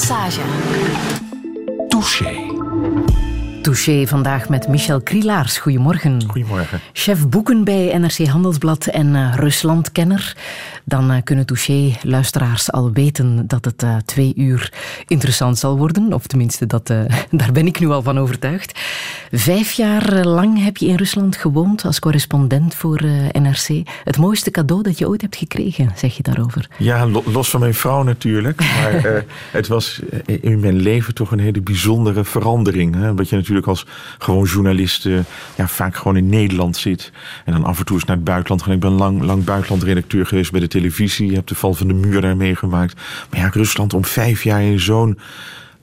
Lassage. Touché. Touché vandaag met Michel Krielaars. Goedemorgen. Goedemorgen. Chef boeken bij NRC Handelsblad en uh, Ruslandkenner. Dan uh, kunnen Touché-luisteraars al weten dat het uh, twee uur interessant zal worden. Of tenminste, dat, daar ben ik nu al van overtuigd. Vijf jaar lang heb je in Rusland gewoond als correspondent voor NRC. Het mooiste cadeau dat je ooit hebt gekregen, zeg je daarover? Ja, los van mijn vrouw natuurlijk. Maar het was in mijn leven toch een hele bijzondere verandering. Hè? Omdat je natuurlijk als gewoon journalist ja, vaak gewoon in Nederland zit. En dan af en toe eens naar het buitenland gaan. Ik ben lang, lang buitenlandredacteur geweest bij de televisie. Je hebt de val van de muur daar meegemaakt. Maar ja, Rusland om vijf jaar in zo'n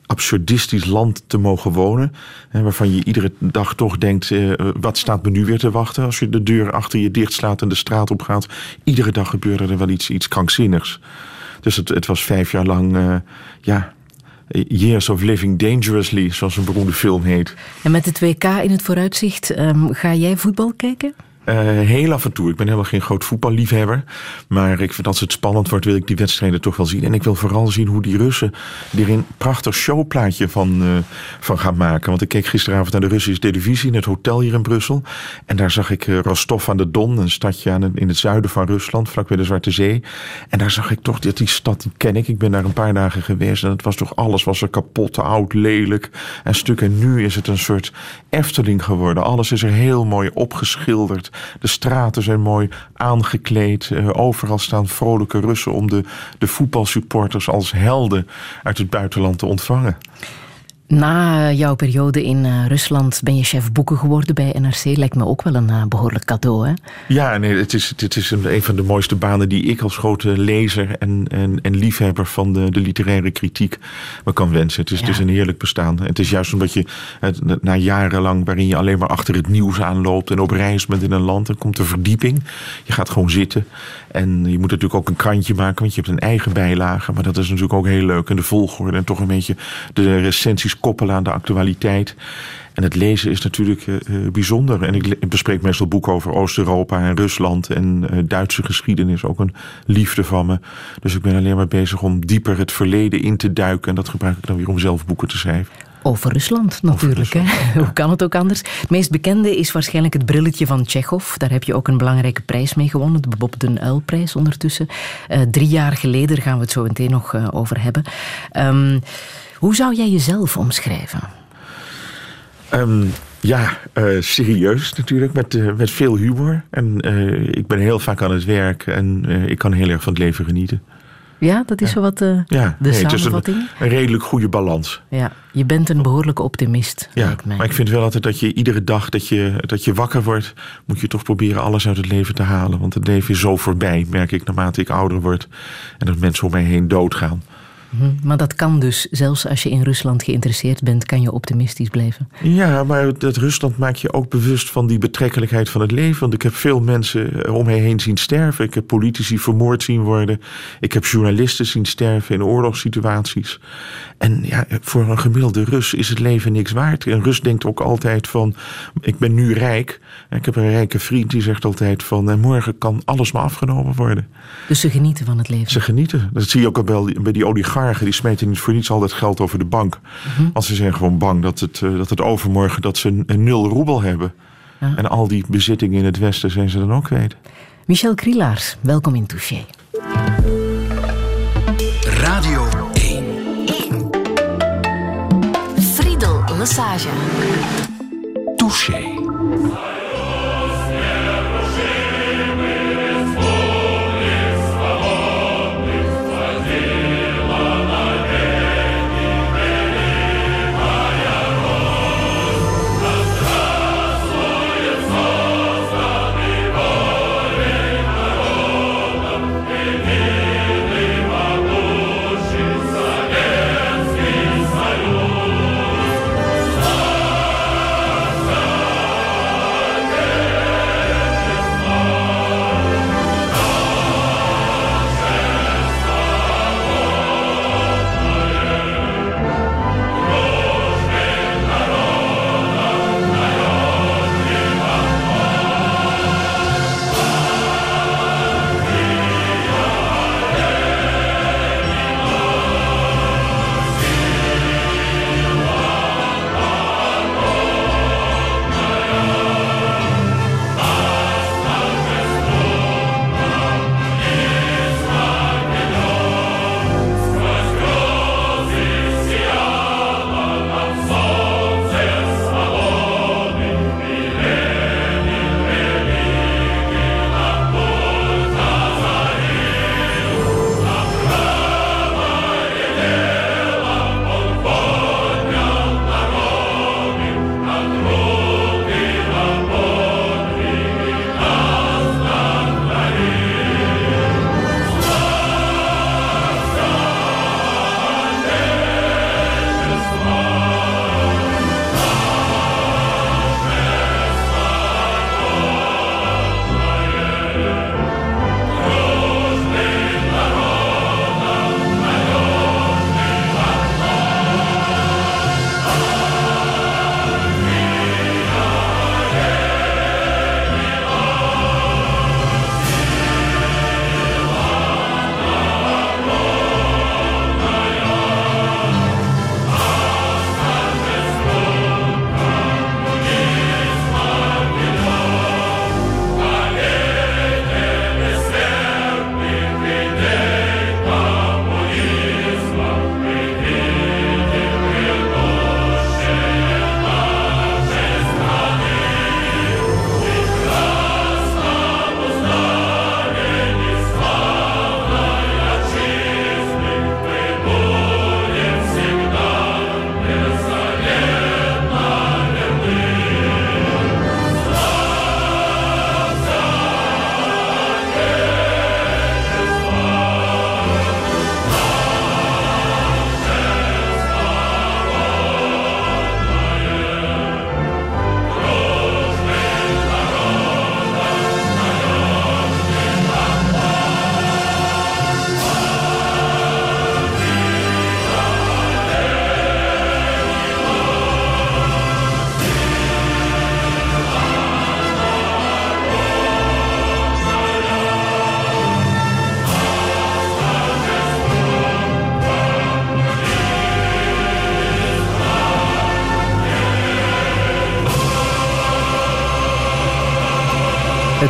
absurdistisch land te mogen wonen. Hè, waarvan je iedere dag toch denkt, eh, wat staat me nu weer te wachten? Als je de deur achter je dicht slaat en de straat op gaat. Iedere dag gebeurde er wel iets, iets krankzinnigs. Dus het, het was vijf jaar lang, uh, ja, Years of Living Dangerously, zoals een beroemde film heet. En met de 2K in het vooruitzicht, um, ga jij voetbal kijken? Uh, heel af en toe. Ik ben helemaal geen groot voetballiefhebber. Maar ik vind als het spannend wordt, wil ik die wedstrijden toch wel zien. En ik wil vooral zien hoe die Russen er een prachtig showplaatje van, uh, van gaan maken. Want ik keek gisteravond naar de Russische televisie in het hotel hier in Brussel. En daar zag ik uh, Rostov aan de Don, een stadje aan in het zuiden van Rusland, vlakbij de Zwarte Zee. En daar zag ik toch dat die stad, die ken ik. Ik ben daar een paar dagen geweest. En het was toch alles was er kapot, oud, lelijk en stuk. En nu is het een soort Efteling geworden. Alles is er heel mooi opgeschilderd. De straten zijn mooi aangekleed. Uh, overal staan vrolijke Russen om de, de voetbalsupporters als helden uit het buitenland te ontvangen. Na jouw periode in uh, Rusland ben je chef boeken geworden bij NRC. Lijkt me ook wel een uh, behoorlijk cadeau, hè? Ja, nee, het is, het is een, een van de mooiste banen die ik als grote lezer en, en, en liefhebber van de, de literaire kritiek me kan wensen. Het is, ja. het is een heerlijk bestaan. Het is juist omdat je het, na jarenlang waarin je alleen maar achter het nieuws aanloopt en op reis bent in een land, dan komt de verdieping. Je gaat gewoon zitten. En je moet natuurlijk ook een krantje maken, want je hebt een eigen bijlage. Maar dat is natuurlijk ook heel leuk. En de volgorde en toch een beetje de recensies koppelen aan de actualiteit. En het lezen is natuurlijk uh, bijzonder. En ik bespreek meestal boeken over Oost-Europa en Rusland en uh, Duitse geschiedenis. Ook een liefde van me. Dus ik ben alleen maar bezig om dieper het verleden in te duiken. En dat gebruik ik dan weer om zelf boeken te schrijven. Over Rusland natuurlijk. Over Rusland, hè? Ja. Hoe kan het ook anders? Het meest bekende is waarschijnlijk het brilletje van Tsjechov. Daar heb je ook een belangrijke prijs mee gewonnen. De Bob den Uil-prijs ondertussen. Uh, drie jaar geleden, daar gaan we het zo meteen nog uh, over hebben. Um, hoe zou jij jezelf omschrijven? Um, ja, uh, serieus natuurlijk, met, uh, met veel humor. En uh, ik ben heel vaak aan het werk en ik kan heel erg van het leven genieten. Ja, dat is zo wat de, ja, de nee, samenvatting? Het is een, een, redelijk goede balans. Ja, je bent een behoorlijke optimist, ja, mij. maar ik vind wel altijd dat je iedere dag dat je, dat je wakker wordt... moet je toch proberen alles uit het leven te halen. Want het leven is zo voorbij, merk ik, naarmate ik ouder word... en dat mensen om mij heen doodgaan. Maar dat kan dus, zelfs als je in Rusland geïnteresseerd bent, kan je optimistisch blijven. Ja, maar dat Rusland maakt je ook bewust van die betrekkelijkheid van het leven. Want ik heb veel mensen om mij heen zien sterven. Ik heb politici vermoord zien worden. Ik heb journalisten zien sterven in oorlogssituaties. En ja, voor een gemiddelde Rus is het leven niks waard. Een Rus denkt ook altijd van, ik ben nu rijk. Ik heb een rijke vriend die zegt altijd van, morgen kan alles me afgenomen worden. Dus ze genieten van het leven? Ze genieten. Dat zie je ook al bij die oligarchen die smeten niet voor niets al dat geld over de bank. Mm -hmm. Want ze zijn gewoon bang dat het, uh, dat het overmorgen dat ze een, een nul roebel hebben. Ja. En al die bezittingen in het Westen zijn ze dan ook kwijt. Michel Krielaars, welkom in Touché. Radio 1. 1. Friedel Lassage. Touché.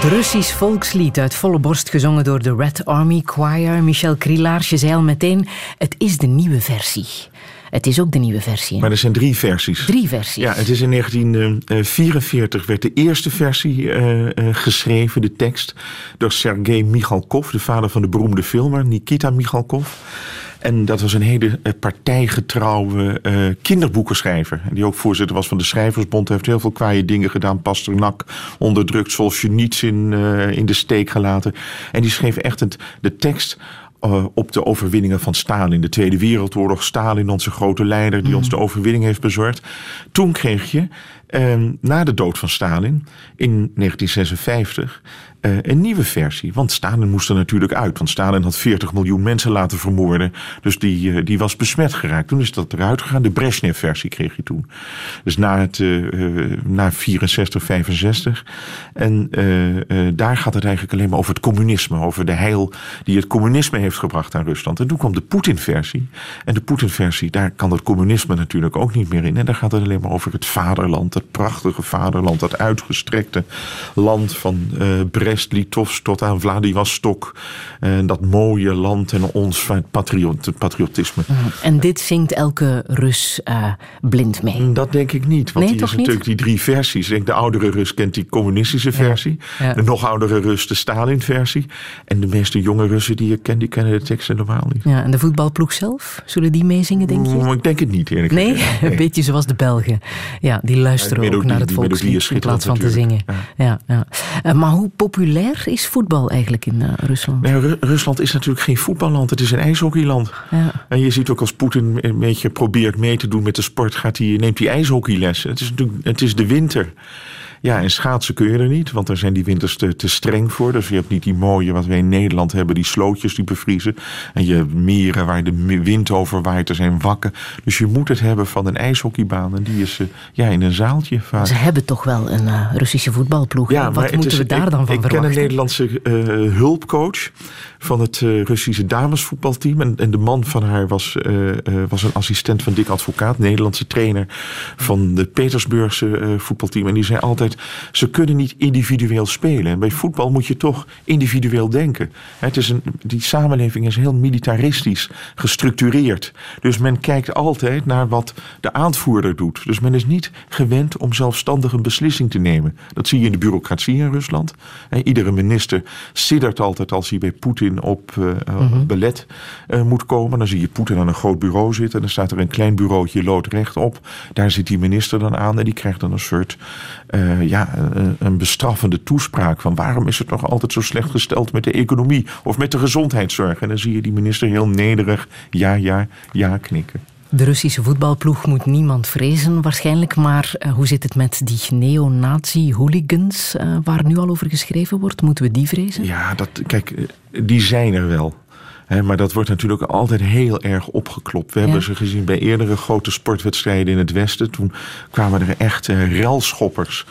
Russisch volkslied uit volle borst gezongen door de Red Army Choir. Michel Krielaars, je zei al meteen, het is de nieuwe versie. Het is ook de nieuwe versie. Maar er zijn drie versies. Drie versies. Ja, het is in 1944 werd de eerste versie uh, uh, geschreven, de tekst, door Sergei Michalkov, de vader van de beroemde filmer Nikita Michalkov. En dat was een hele partijgetrouwe uh, kinderboekenschrijver. Die ook voorzitter was van de Schrijversbond. Hij heeft heel veel kwaaie dingen gedaan. Pasternak onderdrukt, Solzhenitsyn uh, in de steek gelaten. En die schreef echt het, de tekst uh, op de overwinningen van Stalin. De Tweede Wereldoorlog, Stalin, onze grote leider, die mm. ons de overwinning heeft bezorgd. Toen kreeg je, uh, na de dood van Stalin, in 1956, uh, een nieuwe versie. Want Stalin moest er natuurlijk uit. Want Stalin had 40 miljoen mensen laten vermoorden. Dus die, uh, die was besmet geraakt. Toen is dat eruit gegaan. De Brezhnev-versie kreeg je toen. Dus na, het, uh, na 64, 65. En daar gaat het eigenlijk alleen maar over het communisme. Over de heil die het communisme heeft gebracht aan Rusland. En toen kwam de Poetin-versie. En de Poetin-versie, daar kan het communisme natuurlijk ook niet meer in. En daar gaat het alleen maar over het vaderland. Het prachtige vaderland. Dat uitgestrekte land van Brezhnev Brest-Litovsk tot aan Vladivostok. En dat mooie land en ons patriot, patriotisme. En dit zingt elke Rus uh, blind mee? Dat denk ik niet. Want nee, die is niet? natuurlijk die drie versies. Ik denk de oudere Rus kent die communistische versie. Ja. Ja. De nog oudere Rus de Stalin-versie. En de meeste jonge Russen die je kent, die kennen de tekst helemaal niet. Ja, en de voetbalploeg zelf? Zullen die meezingen, denk je? Mm, ik denk het niet, eerlijk nee? gezegd. Nee, een beetje zoals de Belgen. Ja, die luisteren ja, melodie, ook naar het volkslied in plaats van natuurlijk. te zingen. Ja. Ja, uh, maar hoe populair is voetbal eigenlijk in uh, Rusland? Nee, Ru Rusland is natuurlijk geen voetballand, het is een ijshockeyland. Ja. En je ziet ook als Poetin een beetje probeert mee te doen met de sport, gaat hij, neemt hij ijshockeylessen. Het is natuurlijk het is de winter. Ja, en schaatsen kun je er niet, want daar zijn die winters te, te streng voor. Dus je hebt niet die mooie, wat wij in Nederland hebben, die slootjes die bevriezen. En je hebt meren waar de wind over waait, er zijn wakken. Dus je moet het hebben van een ijshockeybaan. En die is uh, ja, in een zaaltje vaak. Ze hebben toch wel een uh, Russische voetbalploeg. Ja, wat moeten is, we daar ik, dan van ik verwachten? Ik ken een Nederlandse uh, hulpcoach van het Russische damesvoetbalteam. En, en, de man van haar was, was een assistent van Dick Advocaat, Nederlandse trainer van de Petersburgse voetbalteam. En die zei altijd: ze kunnen niet individueel spelen. En bij voetbal moet je toch individueel denken. Het is een, die samenleving is heel militaristisch gestructureerd. Dus men kijkt altijd naar wat de aanvoerder doet. Dus men is niet gewend om zelfstandig een beslissing te nemen. Dat zie je in de bureaucratie in Rusland. Iedere minister siddert altijd als hij bij Poetin op uh, mm-hmm. belet uh, moet komen. Dan zie je Poetin aan een groot bureau zitten. En dan staat er een klein bureautje loodrecht op. Daar zit die minister dan aan. En die krijgt dan een soort uh, ja, een, een, bestraffende toespraak. Van waarom is het nog altijd zo slecht gesteld met de economie? Of met de gezondheidszorg? En dan zie je die minister heel nederig ja, ja, ja knikken. De Russische voetbalploeg moet niemand vrezen waarschijnlijk, maar uh, hoe zit het met die neonazi-hooligans uh, waar nu al over geschreven wordt? Moeten we die vrezen? Ja, dat, kijk, die zijn er wel. Maar dat wordt natuurlijk altijd heel erg opgeklopt. We ja. hebben ze gezien bij eerdere grote sportwedstrijden in het Westen. Toen kwamen er echt relschoppers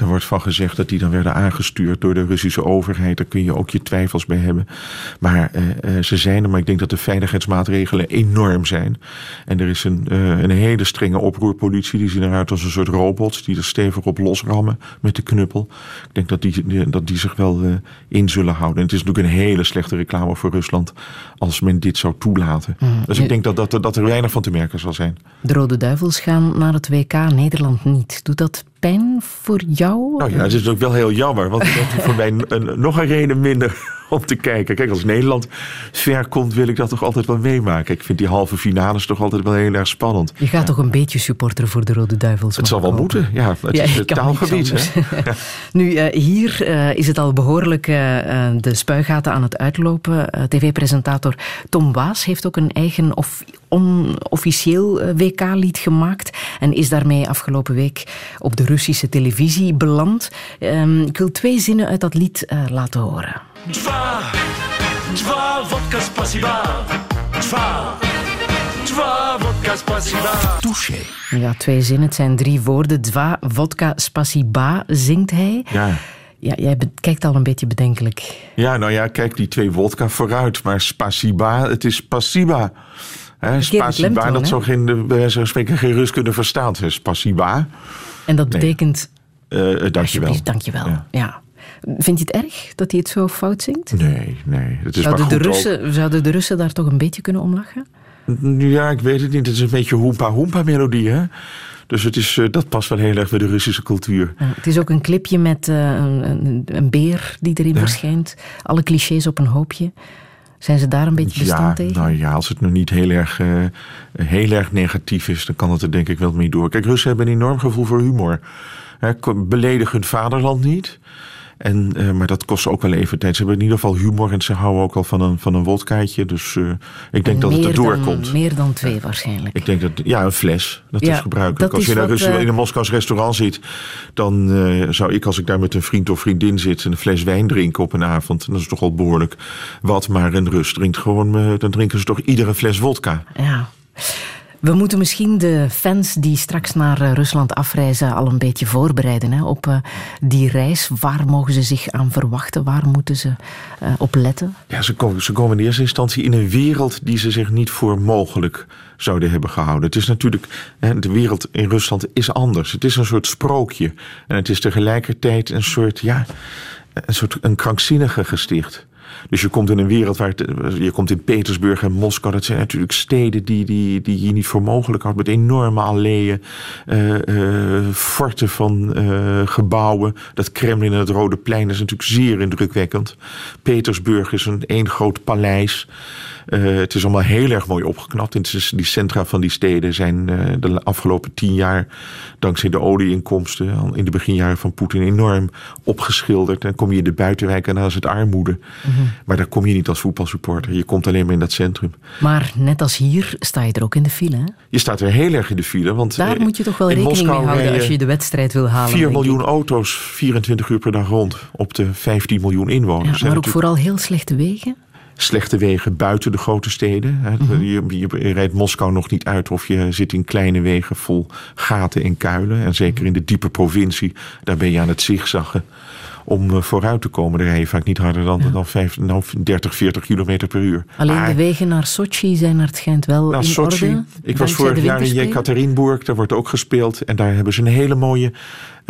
er wordt van gezegd dat die dan werden aangestuurd door de Russische overheid. Daar kun je ook je twijfels bij hebben. Maar uh, ze zijn er, maar ik denk dat de veiligheidsmaatregelen enorm zijn. En er is een, uh, een hele strenge oproerpolitie. Die zien eruit als een soort robots die er stevig op losrammen met de knuppel. Ik denk dat die, dat die zich wel uh, in zullen houden. En het is natuurlijk een hele slechte reclame voor Rusland als men dit zou toelaten. Mm. Dus ik denk dat, dat, dat er weinig van te merken zal zijn. De Rode Duivels gaan naar het WK, Nederland niet. Doet dat pijn voor jou? Nou ja, het is ook wel heel jammer, want dat is voor mij een, nog een reden minder om te kijken. Kijk, als Nederland ver komt, wil ik dat toch altijd wel meemaken. Ik vind die halve finales toch altijd wel heel erg spannend. Je gaat ja. toch een beetje supporteren voor de Rode Duivels? Het zal wel moeten, ja. Het ja, is het taalgebied. Hè? Nu, uh, hier uh, is het al behoorlijk uh, de spuigaten aan het uitlopen. TV-presentator Tom Waas heeft ook een eigen of onofficieel WK-lied gemaakt en is daarmee afgelopen week op de Russische televisie beland. Um, ik wil twee zinnen uit dat lied laten horen. Dwa, dwa vodka spasiba. Dwa, dwa wodka spasiba. Touché. Ja, twee zinnen. Het zijn drie woorden. Dwa, vodka, spasiba, zingt hij. Ja. Ja, jij kijkt al een beetje bedenkelijk. Ja, nou ja, kijk die twee vodka vooruit. Maar spasiba, het is pasiba. He, spasiba, dat zou geen, eh, bij wijze spreken geen Rus kunnen verstaan. Spasiba. En dat betekent... Nee. Dankjewel. Dankjewel. Ja. Vind je het erg dat hij het zo fout zingt? Nee, nee. Het is zouden, maar goed de Russen, zouden de Russen daar toch een beetje kunnen om lachen? Ja, ik weet het niet. Het is een beetje hoempa-hoempa-melodie, hè? Dus het is, eh, dat past wel heel erg bij de Russische cultuur. Ja, het is ook een clipje met uh, een, een, beer die erin ja. verschijnt. Alle clichés op een hoopje. Zijn ze daar een beetje bestand ja, tegen? Nou ja, als het nog niet heel erg, uh, heel erg negatief is, dan kan het er denk ik wel mee door. Kijk, Russen hebben een enorm gevoel voor humor. Beledigen hun vaderland niet. En, uh, maar dat kost ook wel even tijd. Ze hebben in ieder geval humor en ze houden ook al van een, van een wodkaatje. Dus uh, ik denk dat het erdoor dan, komt. Meer dan twee waarschijnlijk. Ik denk dat, ja, een fles. Dat Ja, is gebruikelijk. dat als is je wat, Russen, eh, in een Moskous restaurant zit, dan zou ik als ik daar met een vriend of vriendin zit, een fles wijn drinken op een avond. Dat is toch al behoorlijk wat. Maar in Rus drinkt gewoon, eh, dan drinken ze toch iedere fles wodka. Ja. We moeten misschien de fans die straks naar eh, Rusland afreizen al een beetje voorbereiden hè, op eh, die reis. Waar mogen ze zich aan verwachten? Waar moeten ze eh, op letten? Ja, ze komen, ze komen in eerste instantie in een wereld die ze zich niet voor mogelijk zouden hebben gehouden. Het is natuurlijk, de wereld in Rusland is anders. Het is een soort sprookje. En het is tegelijkertijd een soort, ja, een soort een krankzinnige gesticht. Dus je komt in een wereld waar je komt in Petersburg en Moskou. Dat zijn natuurlijk steden die, die, die je niet voor mogelijk houdt. Met enorme alleeën, uh, uh, forten van uh, gebouwen. Dat Kremlin en het Rode Plein is natuurlijk zeer indrukwekkend. Petersburg is een één groot paleis. Uh, het is allemaal heel erg mooi opgeknapt. En die centra van die steden zijn uh, de afgelopen tien jaar, dankzij de olieinkomsten, in de beginjaren van Poetin enorm opgeschilderd. Dan kom je in de buitenwijken en dan is het armoede. Mm -hmm. Maar daar kom je niet als voetbalsupporter. Je komt alleen maar in dat centrum. Maar net als hier sta je er ook in de file. Hè? Je staat er heel erg in de file. Want Daar uh, moet je toch wel in rekening Moskou mee houden als je de wedstrijd wil halen. 4 denk miljoen auto's, 24 uur per dag rond. Op de 15 miljoen inwoners. Ja, maar ook vooral heel slechte wegen. Slechte wegen buiten de grote steden. Mhm. je, je rijdt Moskou nog niet uit of je zit in kleine wegen vol gaten en kuilen. En zeker in de diepe provincie, daar ben je aan het zigzaggen. Om eh, vooruit te komen, daar rij je vaak niet harder dan, dan vijf, nou, 30, 40 kilometer per uur. Alleen Maar de wegen naar Sochi zijn naar het schijnt wel naar in Sochi. orde. Ik was vorig jaar in. Jekaterinburg, daar wordt ook gespeeld. En daar hebben ze een hele mooie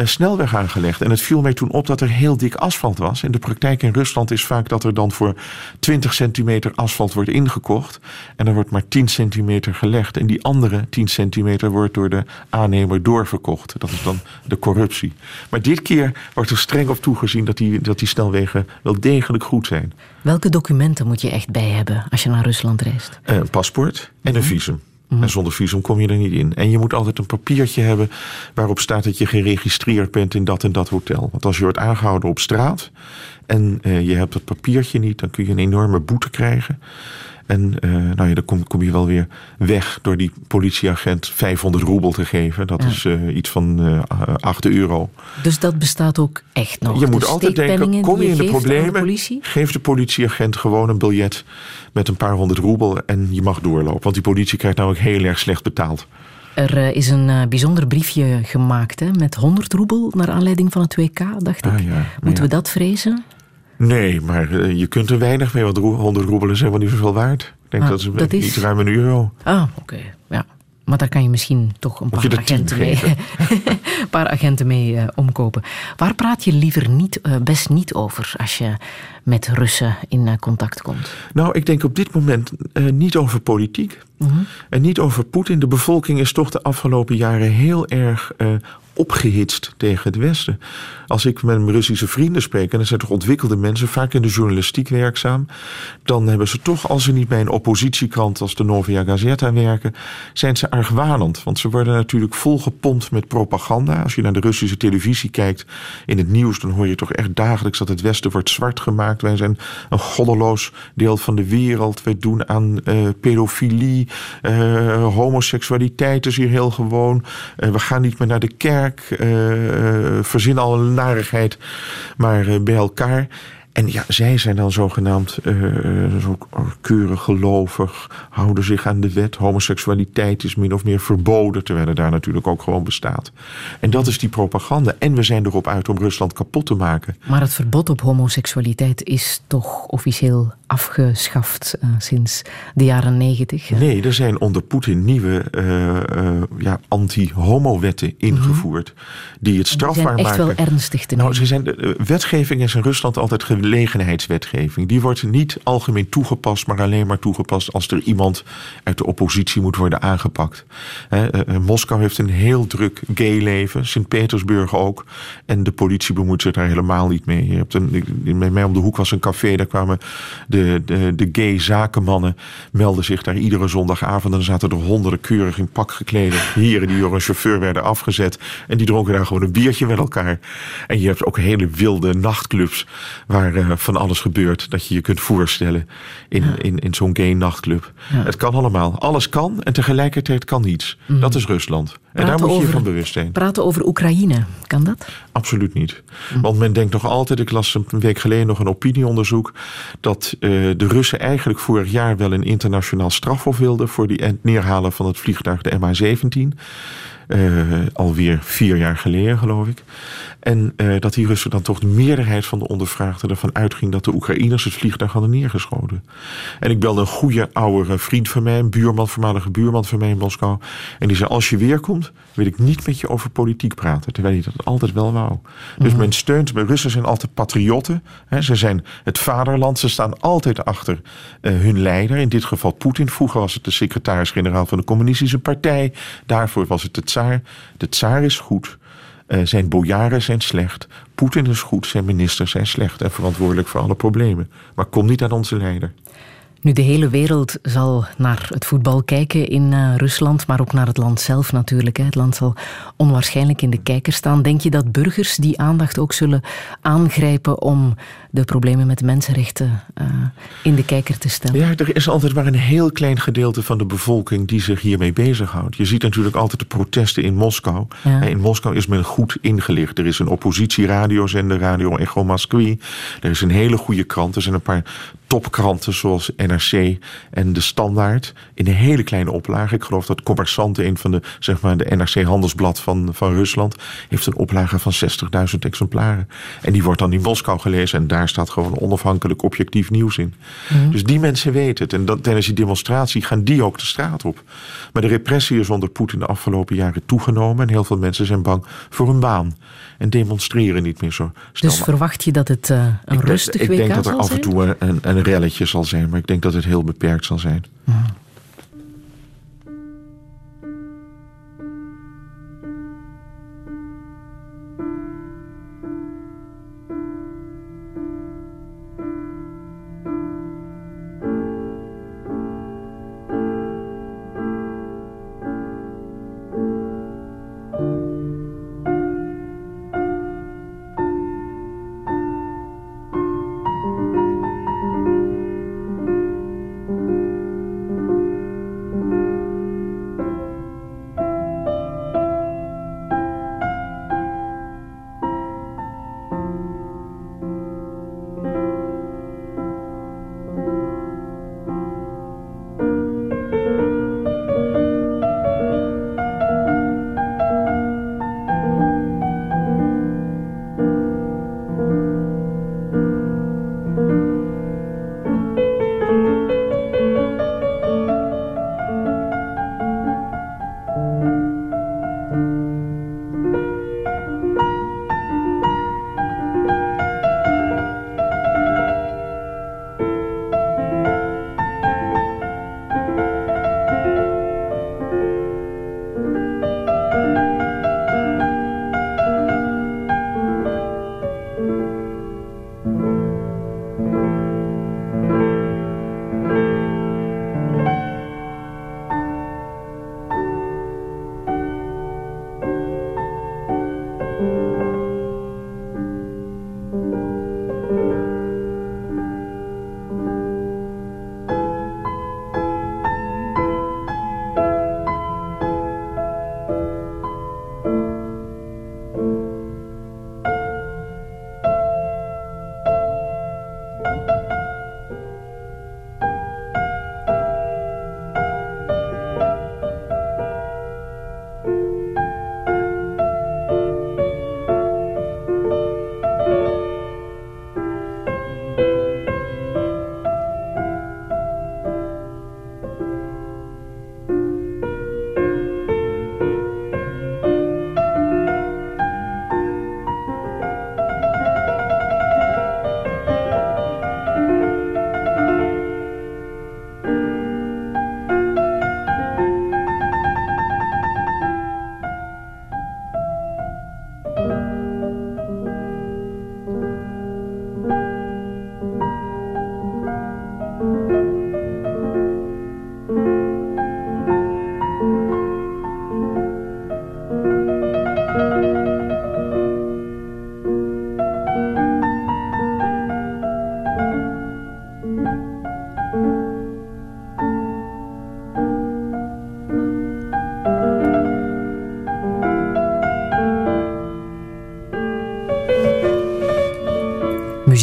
snelweg aangelegd. En het viel mij toen op dat er heel dik asfalt was. En de praktijk in Rusland is vaak dat er dan voor 20 centimeter asfalt wordt ingekocht. En er wordt maar 10 centimeter gelegd. En die andere 10 centimeter wordt door de aannemer doorverkocht. Dat is dan de corruptie. Maar dit keer wordt er streng op toegezien dat die, dat die snelwegen wel degelijk goed zijn. Welke documenten moet je echt bij hebben als je naar Rusland reist? Een paspoort en een visum. En zonder visum kom je er niet in. En je moet altijd een papiertje hebben waarop staat dat je geregistreerd bent in dat en dat hotel. Want als je wordt aangehouden op straat en uh, je hebt dat papiertje niet, dan kun je een enorme boete krijgen. En uh, nou ja, dan kom, kom, je wel weer weg door die politieagent 500 roebel te geven. Dat Ja. is uh, iets van uh, 8 euro. Dus dat bestaat ook echt nog. Je moet altijd denken, kom je in de problemen, De geef de politieagent gewoon een biljet met een paar honderd roebel en je mag doorlopen. Want die politie krijgt namelijk heel erg slecht betaald. Er eh, is een eh, bijzonder briefje gemaakt hè, met 100 roebel naar aanleiding van het WK, dacht ik. Ah, ja, maar Moeten ja. we dat vrezen? Nee, maar uh, je kunt er weinig mee, want roe- 100 roebelen zijn wel niet zoveel waard. Ik denk Ah, dat ze dat is- iets ruim een euro. Ah, oké. Ja. Maar daar kan je misschien toch een paar agenten mee, een paar agenten mee eh, omkopen. Waar praat je liever niet, eh, best niet over als je met Russen in eh, contact komt? Nou, ik denk op dit moment eh, niet over politiek. Mhm. En niet over Poetin. De bevolking is toch de afgelopen jaren heel erg eh, opgehitst tegen het Westen. Als ik met mijn Russische vrienden spreek, en dat zijn toch ontwikkelde mensen, vaak in de journalistiek werkzaam, dan hebben ze toch, als ze niet bij een oppositiekrant als de Novaya Gazeta werken, zijn ze argwanend. Want ze worden natuurlijk volgepompt met propaganda. Als je naar de Russische televisie kijkt in het nieuws, dan hoor je toch echt dagelijks dat het Westen wordt zwart gemaakt. Wij zijn een goddeloos deel van de wereld. Wij doen aan eh, pedofilie, eh, homoseksualiteit is hier heel gewoon. Eh, we gaan niet meer naar de kerk, eh, verzinnen al een narigheid, maar eh, bij elkaar. En ja, zij zijn dan zogenaamd uh, zo keurig gelovig, houden zich aan de wet. Homoseksualiteit is min of meer verboden, terwijl het daar natuurlijk ook gewoon bestaat. En dat is die propaganda. En we zijn erop uit om Rusland kapot te maken. Maar het verbod op homoseksualiteit is toch officieel afgeschaft uh, sinds de jaren negentig? Nee, er zijn onder Poetin nieuwe uh, ja, anti-homo-wetten ingevoerd. Mm -hmm. Die het strafbaar maken. echt wel ernstig te nemen. Nou, ze zijn, de wetgeving is in Rusland altijd gelegenheidswetgeving. Die wordt niet algemeen toegepast, maar alleen maar toegepast als er iemand uit de oppositie moet worden aangepakt. He, Moskou heeft een heel druk gay leven, Sint-Petersburg ook. En de politie bemoeit zich daar helemaal niet mee. Je hebt een, bij mij om de hoek was een café, daar kwamen de, de, de gay zakenmannen, melden zich daar iedere zondagavond. En dan zaten er honderden keurig in pak geklede heren die door een chauffeur werden afgezet. En die dronken daar gewoon een biertje met elkaar. En je hebt ook hele wilde nachtclubs waar uh, van alles gebeurt dat je je kunt voorstellen in, ja. in, in zo'n gay nachtclub. Ja. Het kan allemaal. Alles kan en tegelijkertijd kan niets. Mm. Dat is Rusland. En praten daar moet je je van bewust zijn. Praten over Oekraïne, kan dat? Absoluut niet. Mm. Want men denkt nog altijd, ik las een week geleden nog een opinieonderzoek, dat uh, de Russen eigenlijk vorig jaar wel een internationaal strafhof wilden voor die neerhalen van het vliegtuig de MH17. Uh, alweer vier jaar geleden, geloof ik. En uh, dat die Russen dan toch de meerderheid van de ondervraagden ervan uitging dat de Oekraïners het vliegtuig hadden neergeschoten. En ik belde een goede oude vriend van mij, een buurman, voormalige buurman van mij in Moskou. En die zei: Als je weer komt, wil ik niet met je over politiek praten. Terwijl hij dat altijd wel wou. Dus men steunt, de Russen zijn altijd patriotten. Hè, ze zijn het vaderland, ze staan altijd achter uh, hun leider. In dit geval Poetin. Vroeger was het de secretaris-generaal van de Communistische Partij. Daarvoor was het de tsaar. De tsaar is goed. Uh, zijn bojaren zijn slecht. Poetin is goed, zijn ministers zijn slecht en verantwoordelijk voor alle problemen. Maar kom niet aan onze leider. Nu, de hele wereld zal naar het voetbal kijken in uh, Rusland, maar ook naar het land zelf natuurlijk. Hè. Het land zal onwaarschijnlijk in de kijker staan. Denk je dat burgers die aandacht ook zullen aangrijpen om de problemen met mensenrechten uh, in de kijker te stellen? Ja, er is altijd maar een heel klein gedeelte van de bevolking die zich hiermee bezighoudt. Je ziet natuurlijk altijd de protesten in Moskou. Ja. In Moskou is men goed ingelicht. Er is een oppositieradiozender, Radio Echo Moskwi. Er is een hele goede krant. Er zijn een paar topkranten zoals NRC en De Standaard in een hele kleine oplage. Ik geloof dat Commerçante, een van de, zeg maar, de NRC Handelsblad van, van Rusland, heeft een oplage van 60.000 exemplaren. En die wordt dan in Moskou gelezen en daar staat gewoon onafhankelijk objectief nieuws in. Mm. Dus die mensen weten het. En dat, tijdens die demonstratie gaan die ook de straat op. Maar de repressie is onder Poetin de afgelopen jaren toegenomen en heel veel mensen zijn bang voor hun baan en demonstreren niet meer zo snel. Dus verwacht je dat het uh, een ik rustig denk, WK Ik denk dat er af zijn? en toe een, een relletje zal zijn, maar ik denk dat het heel beperkt zal zijn. Mm.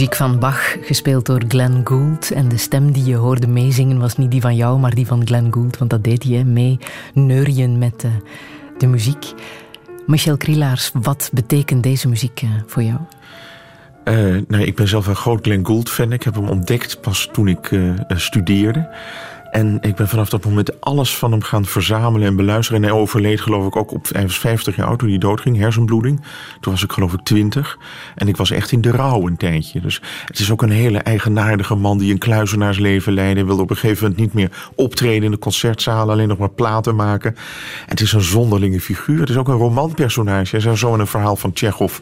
Muziek van Bach, gespeeld door Glenn Gould. En de stem die je hoorde meezingen was niet die van jou, maar die van Glenn Gould. Want dat deed hij, mee neurien met de, de muziek. Michel Krielaars, wat betekent deze muziek eh, voor jou? Uh, nou, ik ben zelf een groot Glenn Gould fan. Ik heb hem ontdekt pas toen ik studeerde. En ik ben vanaf dat moment alles van hem gaan verzamelen en beluisteren. En hij overleed geloof ik ook op 50 jaar oud toen hij doodging, hersenbloeding. Toen was ik geloof ik 20. En ik was echt in de rouw een tijdje. Dus het is ook een hele eigenaardige man die een kluizenaarsleven leidde. Hij wilde op een gegeven moment niet meer optreden in de concertzalen, alleen nog maar platen maken. En het is een zonderlinge figuur. Het is ook een romanpersonage. Hij zou zo in een verhaal van Tsjechov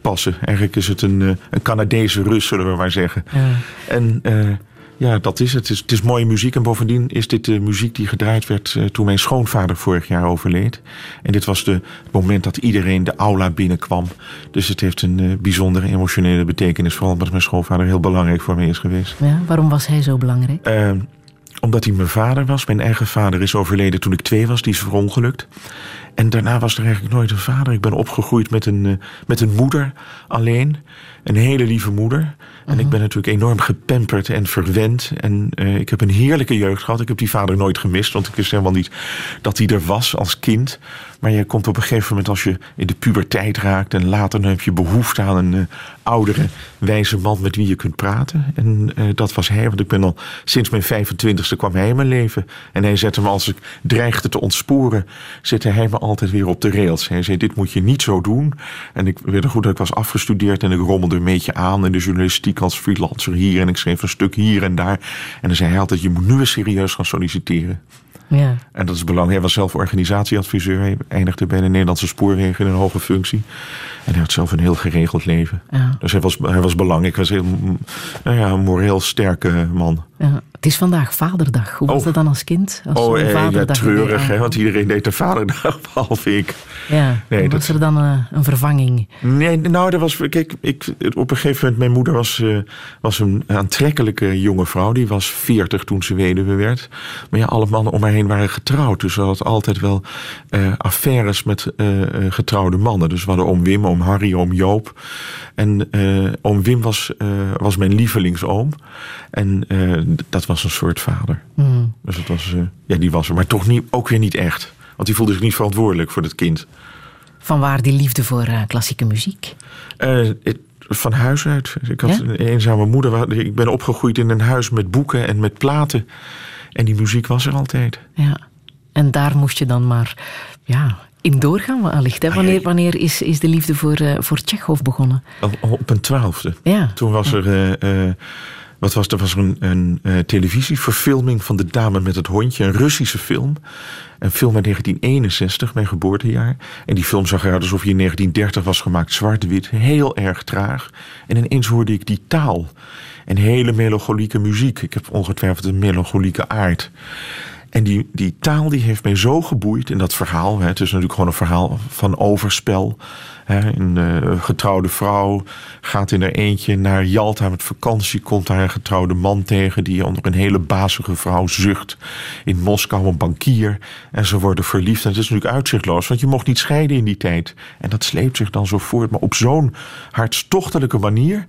passen. Eigenlijk is het een, eh, een Canadese Rus, zullen we maar zeggen. Ja. En... Uh, ja, dat is het. Het is, het is, mooie muziek. En bovendien is dit de muziek die gedraaid werd uh, toen mijn schoonvader vorig jaar overleed. En dit was de, het moment dat iedereen de aula binnenkwam. Dus het heeft een uh, bijzondere emotionele betekenis. Vooral omdat mijn schoonvader heel belangrijk voor mij is geweest. Ja, waarom was hij zo belangrijk? Uh, omdat hij mijn vader was. Mijn eigen vader is overleden toen ik twee was. Die is verongelukt. En daarna was er eigenlijk nooit een vader. Ik ben opgegroeid met een, met een moeder alleen. Een hele lieve moeder. En ik ben natuurlijk enorm gepamperd en verwend. En uh, ik heb een heerlijke jeugd gehad. Ik heb die vader nooit gemist, want ik wist helemaal niet dat hij er was als kind. Maar je komt op een gegeven moment als je in de puberteit raakt... en later dan heb je behoefte aan een uh, oudere, wijze man met wie je kunt praten. En dat was hij, want ik ben al sinds mijn 25ste kwam hij in mijn leven. En hij zette me, als ik dreigde te ontsporen... zette hij me altijd weer op de rails. Hij zei, dit moet je niet zo doen. En ik weet goed dat ik was afgestudeerd en ik rommelde een beetje aan... in de journalistiek als freelancer hier... en ik schreef een stuk hier en daar. En dan zei hij altijd, je moet nu eens serieus gaan solliciteren. Ja. En dat is belangrijk. Hij was zelf organisatieadviseur. Hij eindigde bij de Nederlandse spoorwegen in een hoge functie. En hij had zelf een heel geregeld leven. Ja. Dus hij was, hij was belangrijk. Hij was heel, nou ja, een moreel sterke man. Ja. Het is vandaag Vaderdag. Hoe was oh. dat dan als kind? Als oh, eh, ja, treurig, hè, want iedereen deed de Vaderdag, behalve ik. Ja, nee, was er dan uh, een vervanging? Nee, nou, dat was, kijk, ik, op een gegeven moment, mijn moeder was, uh, was een aantrekkelijke jonge vrouw. Die was veertig toen ze weduwe werd. Maar ja, alle mannen om mij heen waren getrouwd. Dus ze had altijd wel uh, affaires met getrouwde mannen. Dus we hadden oom Wim, oom Harry, oom Joop. En oom Wim was, was mijn lievelingsoom. En dat was een soort vader. Mm. Dus het was, ja, die was er. Maar toch niet, ook weer niet echt. Want die voelde zich niet verantwoordelijk voor het kind. Van waar die liefde voor uh, klassieke muziek? Uh, het, van huis uit. Ik had een eenzame moeder. Ik ben opgegroeid in een huis met boeken en met platen. En die muziek was er altijd. Ja. En daar moest je dan maar ja, in doorgaan wellicht. Hè? Ah, wanneer, wanneer is, is de liefde voor, uh, voor Tsjechov begonnen? Op een twaalfde. Ja. Toen was er... Wat was, er was een, een uh, televisieverfilming van De Dame met het Hondje, een Russische film. Een film uit 1961, mijn geboortejaar. En die film zag eruit alsof hij in 1930 was gemaakt, zwart-wit, heel erg traag. En ineens hoorde ik die taal. En hele melancholieke muziek. Ik heb ongetwijfeld een melancholieke aard. En die, die taal die heeft mij zo geboeid in dat verhaal. Hè, het is natuurlijk gewoon een verhaal van overspel. Een uh, getrouwde vrouw gaat in haar eentje naar Jalta met vakantie. Komt een getrouwde man tegen die onder een hele bazige vrouw zucht. In Moskou een bankier. En ze worden verliefd. En het is natuurlijk uitzichtloos, want je mocht niet scheiden in die tijd. En dat sleept zich dan zo voort. Maar op zo'n hartstochtelijke manier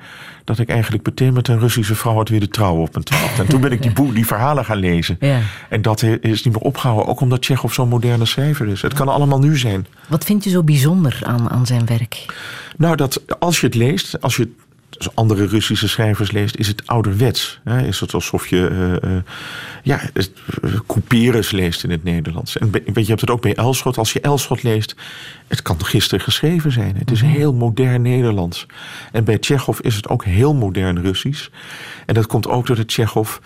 dat ik eigenlijk meteen met een Russische vrouw had willen trouwen op mijn twaalfde. En toen ben ik die, boek, die verhalen gaan lezen. Ja. En dat is niet meer opgehouden, ook omdat Tsjechov zo'n moderne schrijver is. Het kan allemaal nu zijn. Wat vind je zo bijzonder aan, aan zijn werk? Nou, dat als je het leest, als je andere Russische schrijvers leest, is het ouderwets. Hè? Is het alsof je uh, uh, ja, couperus leest in het Nederlands. En weet je, je hebt het ook bij Elschot. Als je Elschot leest, het kan gisteren geschreven zijn. Het is mhm. heel modern Nederlands. En bij Tsjechov is het ook heel modern Russisch. En dat komt ook door de Tsjechov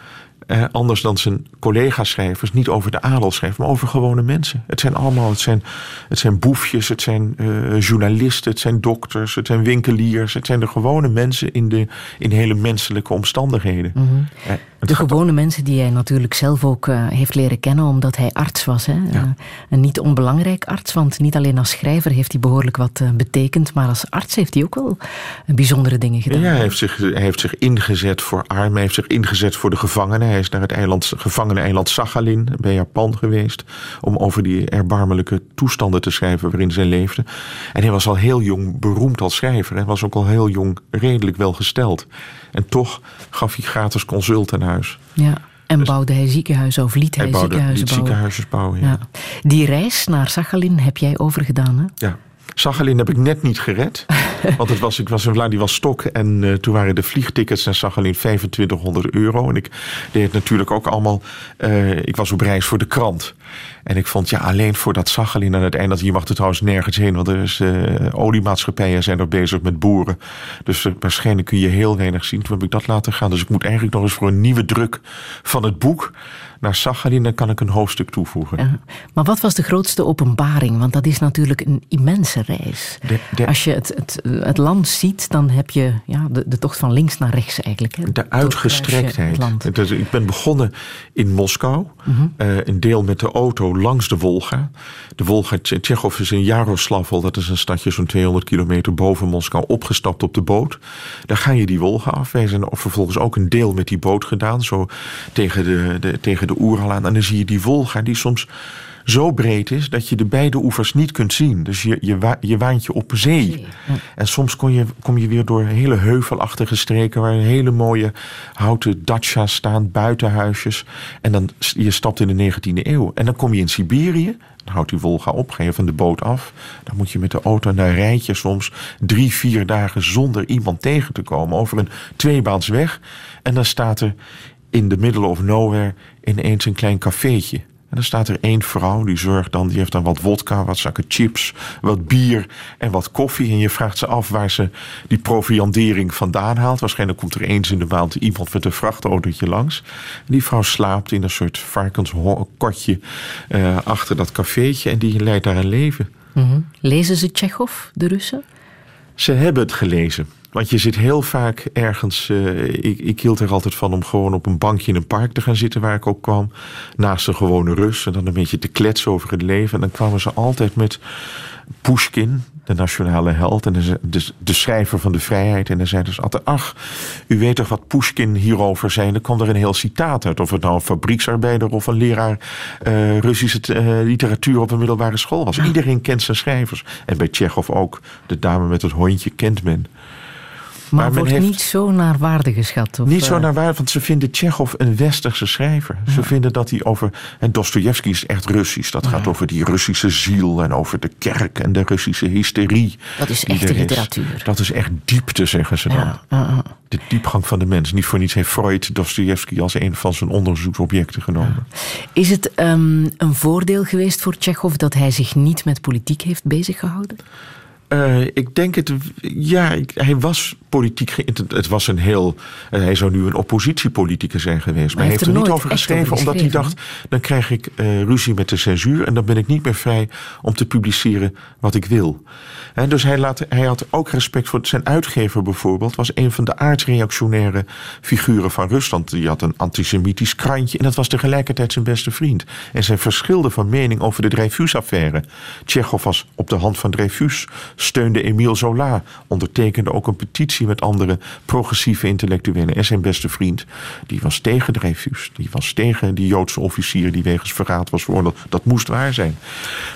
eh, anders dan zijn collega-schrijvers, niet over de adel schrijft, maar over gewone mensen. Het zijn allemaal, het zijn, het zijn boefjes, het zijn uh, journalisten, het zijn dokters, het zijn winkeliers. Het zijn de gewone mensen in, de, in hele menselijke omstandigheden. Mm -hmm. eh, de gewone mensen die hij natuurlijk zelf ook uh, heeft leren kennen, omdat hij arts was. Hè? Ja. een niet onbelangrijk arts, want niet alleen als schrijver heeft hij behoorlijk wat betekend, maar als arts heeft hij ook wel bijzondere dingen gedaan. Ja, hij heeft zich, hij heeft zich ingezet voor armen, hij heeft zich ingezet voor de gevangenen. Hij is naar het eiland, gevangene-eiland Sachalin bij Japan geweest. Om over die erbarmelijke toestanden te schrijven waarin zij leefde. En hij was al heel jong beroemd als schrijver. Hij was ook al heel jong redelijk welgesteld. En toch gaf hij gratis consult aan huis. Ja. En dus bouwde hij ziekenhuizen of liet hij, hij ziekenhuizen bouwen? ziekenhuizen bouwen, ja. Die reis naar Sachalin heb jij overgedaan, hè? Ja. Sachalin heb ik net niet gered. Want het was, ik was in Vladivostok en uh, toen waren de vliegtickets naar Sachalin 2500 euro. En ik deed het natuurlijk ook allemaal. Uh, ik was op reis voor de krant. En ik vond, ja, alleen voor dat Sachalin aan het eind... dat je mag er trouwens nergens heen, want er is, uh, oliemaatschappijen zijn er bezig met boeren. Dus waarschijnlijk kun je heel weinig zien. Toen heb ik dat laten gaan. Dus ik moet eigenlijk nog eens voor een nieuwe druk van het boek naar Sachalin, dan kan ik een hoofdstuk toevoegen. Ja. Maar wat was de grootste openbaring? Want dat is natuurlijk een immense reis. Als je het, het, het, land ziet, dan heb je ja, de, de tocht van links naar rechts eigenlijk. Hè? De uitgestrektheid. Het ik ben begonnen in Moskou. Mhm. uh, een deel met de auto langs de Wolga. De Wolga, Tsjechov is in Jaroslavl, dat is een stadje zo'n 200 kilometer boven Moskou, opgestapt op de boot. Daar ga je die Wolga af. Wij zijn vervolgens ook een deel met die boot gedaan, zo tegen de, de tegen de Oeral aan. En dan zie je die Wolga die soms zo breed is dat je de beide oevers niet kunt zien. Dus je, je, je waant je op zee. En soms kom je, kom je weer door hele heuvelachtige streken... waar hele mooie houten dacha's staan, buitenhuisjes. En dan je stapt in de 19e eeuw. En dan kom je in Siberië, dan houdt die Wolga op, ga je van de boot af. Dan moet je met de auto naar rijtje soms drie, vier dagen... zonder iemand tegen te komen over een tweebaansweg. En dan staat er in the middle of nowhere ineens een klein cafeetje. En dan staat er één vrouw, die zorgt dan, die heeft dan wat wodka, wat zakken chips, wat bier en wat koffie. En je vraagt ze af waar ze die proviandering vandaan haalt. Waarschijnlijk komt er eens in de maand iemand met een vrachtautootje langs. En die vrouw slaapt in een soort varkenskotje uh, achter dat cafeetje en die leidt daar een leven. Mm Lezen ze Tsjechov, de Russen? Ze hebben het gelezen. Want je zit heel vaak ergens. Uh, ik, ik hield er altijd van om gewoon op een bankje in een park te gaan zitten waar ik ook kwam. Naast een gewone Rus. En dan een beetje te kletsen over het leven. En dan kwamen ze altijd met Pushkin, de nationale held. En de, de, de schrijver van de vrijheid. En dan zeiden ze altijd: Ach, u weet toch wat Pushkin hierover zei? Dan kwam er een heel citaat uit. Of het nou een fabrieksarbeider of een leraar uh, Russische uh, literatuur op een middelbare school was. Iedereen kent zijn schrijvers. En bij Tsjechov ook. De dame met het hondje kent men. Maar, maar wordt heeft... niet zo naar waarde geschat? Of, niet zo eh? naar waarde, want ze vinden Tsjechov een westerse schrijver. Ze vinden dat hij over... En Dostoevsky is echt Russisch. Dat gaat over die Russische ziel en over de kerk en de Russische hysterie. Dat is echte literatuur. Dat is echt diepte, zeggen ze dan. De diepgang van de mens. Niet voor niets heeft Freud Dostoevsky als een van zijn onderzoeksobjecten genomen. Is het um, een voordeel geweest voor Tsjechov dat hij zich niet met politiek heeft bezig gehouden? Uh, ik denk het. Ja, hij was politiek. Het was een heel. Uh, hij zou nu een oppositiepoliticus zijn geweest. Maar, hij heeft er, niet over geschreven, omdat hij dacht. dan krijg ik uh, ruzie met de censuur. en dan ben ik niet meer vrij om te publiceren wat ik wil. Dus hij, laat, hij had ook respect voor. Zijn uitgever bijvoorbeeld was een van de aardreactionaire figuren van Rusland. Die had een antisemitisch krantje. en dat was tegelijkertijd zijn beste vriend. En zij verschilden van mening over de Dreyfus-affaire. Tsjechov was op de hand van Dreyfus steunde Emile Zola, ondertekende ook een petitie met andere progressieve intellectuelen. En zijn beste vriend, die was tegen Dreyfus. Die was tegen die Joodse officier die wegens verraad was veroordeeld. Dat moest waar zijn.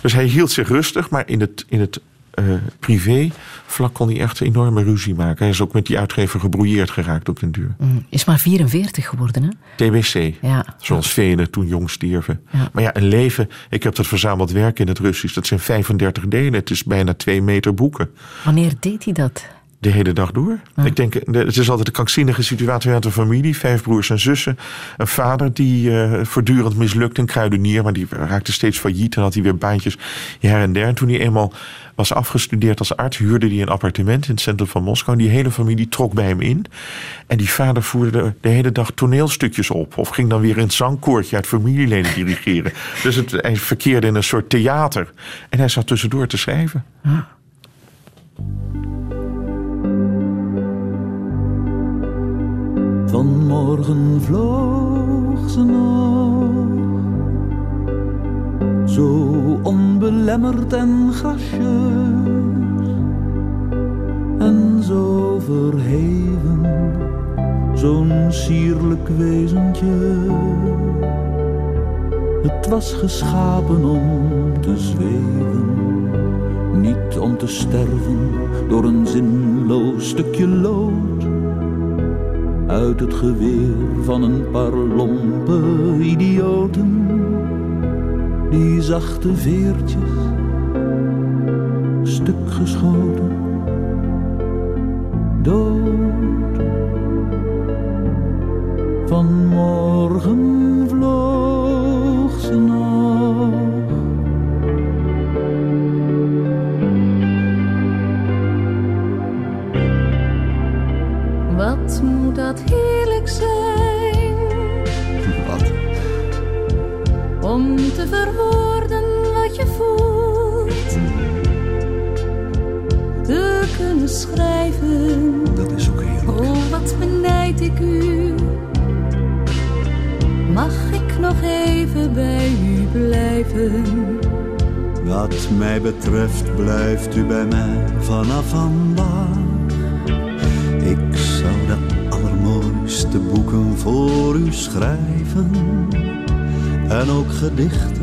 Dus hij hield zich rustig, maar in het, in het uh, privé vlak kon hij echt een enorme ruzie maken. Hij is ook met die uitgever gebrouilleerd geraakt op den duur. Mm, is maar 44 geworden, hè? TBC. Ja. Zoals velen toen jong stierven. Ja. Maar ja, een leven... Ik heb dat verzameld werk in het Russisch. Dat zijn 35 delen. Het is bijna twee meter boeken. Wanneer deed hij dat? De hele dag door. Ik denk, het is altijd een krankzinnige situatie uit een familie. Vijf broers en zussen. Een vader die uh, voortdurend mislukt, een kruidenier. Maar die raakte steeds failliet en had hij weer baantjes her en der. En toen hij eenmaal was afgestudeerd als arts, huurde hij een appartement in het centrum van Moskou. En die hele familie trok bij hem in. En die vader voerde de, hele dag toneelstukjes op. Of ging dan weer een zangkoortje uit familieleden dirigeren. Dus het, hij verkeerde in een soort theater. En hij zat tussendoor te schrijven. Ja. Vanmorgen vloog ze nog, zo onbelemmerd en gracieus. En zo verheven, zo'n sierlijk wezentje. Het was geschapen om te zweven, niet om te sterven door een zinloos stukje lood uit het geweer van een paar lompe idioten, die zachte veertjes stuk geschoten, dood. Vanmorgen verwoorden wat je voelt. Te kunnen schrijven, Dat is ook heerlijk. oh wat benijd ik u. Mag ik nog even bij u blijven? Wat mij betreft blijft u bij mij vanaf vandaag. Ik zou de allermooiste boeken voor u schrijven. En ook gedichten.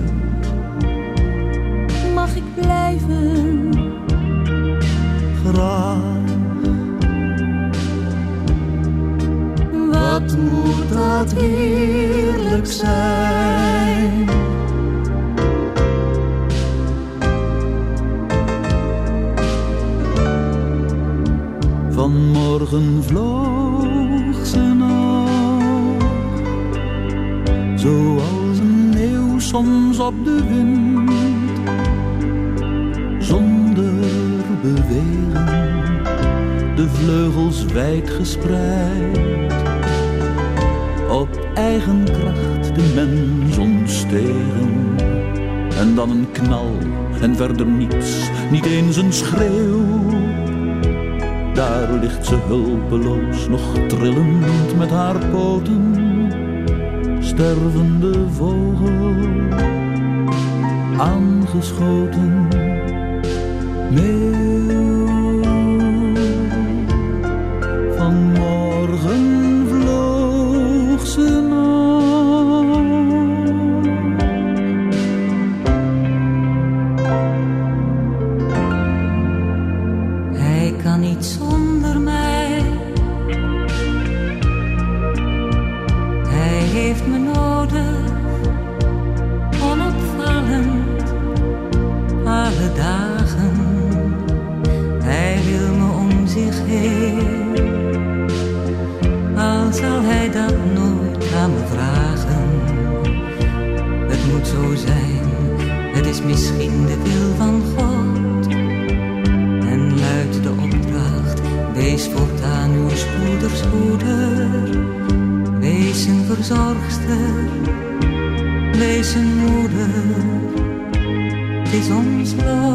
Verder niets, niet eens een schreeuw. Daar ligt ze hulpeloos, nog trillend met haar poten. Stervende vogel, aangeschoten. Meeuw, vragen. Het moet zo zijn, het is misschien de wil van God. En luidt de opdracht, wees voortaan uw spoeders moeder. Wees een verzorgster, wees een moeder. Het is ons lot.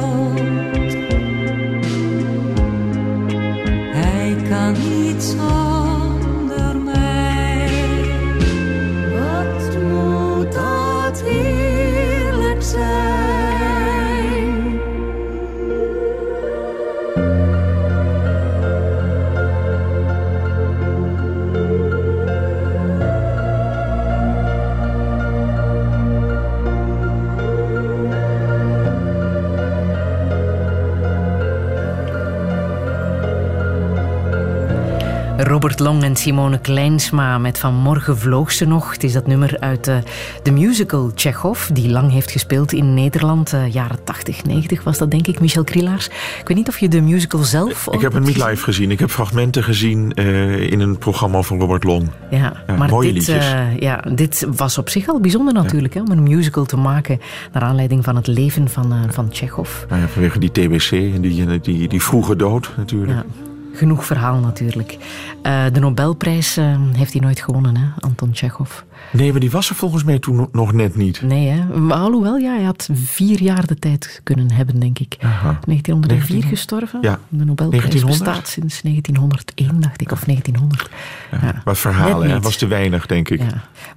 En Simone Kleinsma met Vanmorgen vloog ze nog. Het is dat nummer uit eh, de musical Chekhov, die lang heeft gespeeld in Nederland. eh, jaren 80, 90 was dat denk ik, Michel Krielaars. Ik weet niet of je de musical zelf... Ik heb hem niet live gezien. Ik heb fragmenten gezien eh, in een programma van Robert Long. Ja, Ja, maar mooie dit, liedjes. ja, dit was op zich al bijzonder natuurlijk, hè, om een musical te maken naar aanleiding van het leven van, van Chekhov. Nou ja, vanwege die TBC en die, die, die vroege dood natuurlijk. Ja, genoeg verhaal natuurlijk. Eh, de Nobelprijs eh, heeft hij nooit gewonnen, hè, Anton Chekhov. Nee, maar die was er volgens mij toen nog net niet. Nee, hè? Maar alhoewel, ja, hij had vier jaar de tijd kunnen hebben, denk ik. Aha. 1904 1900? gestorven. Ja. De Nobelprijs 1900? bestaat sinds 1901, dacht ik, of 1900. Ja. Wat verhalen, Net hè? was te weinig, denk ik.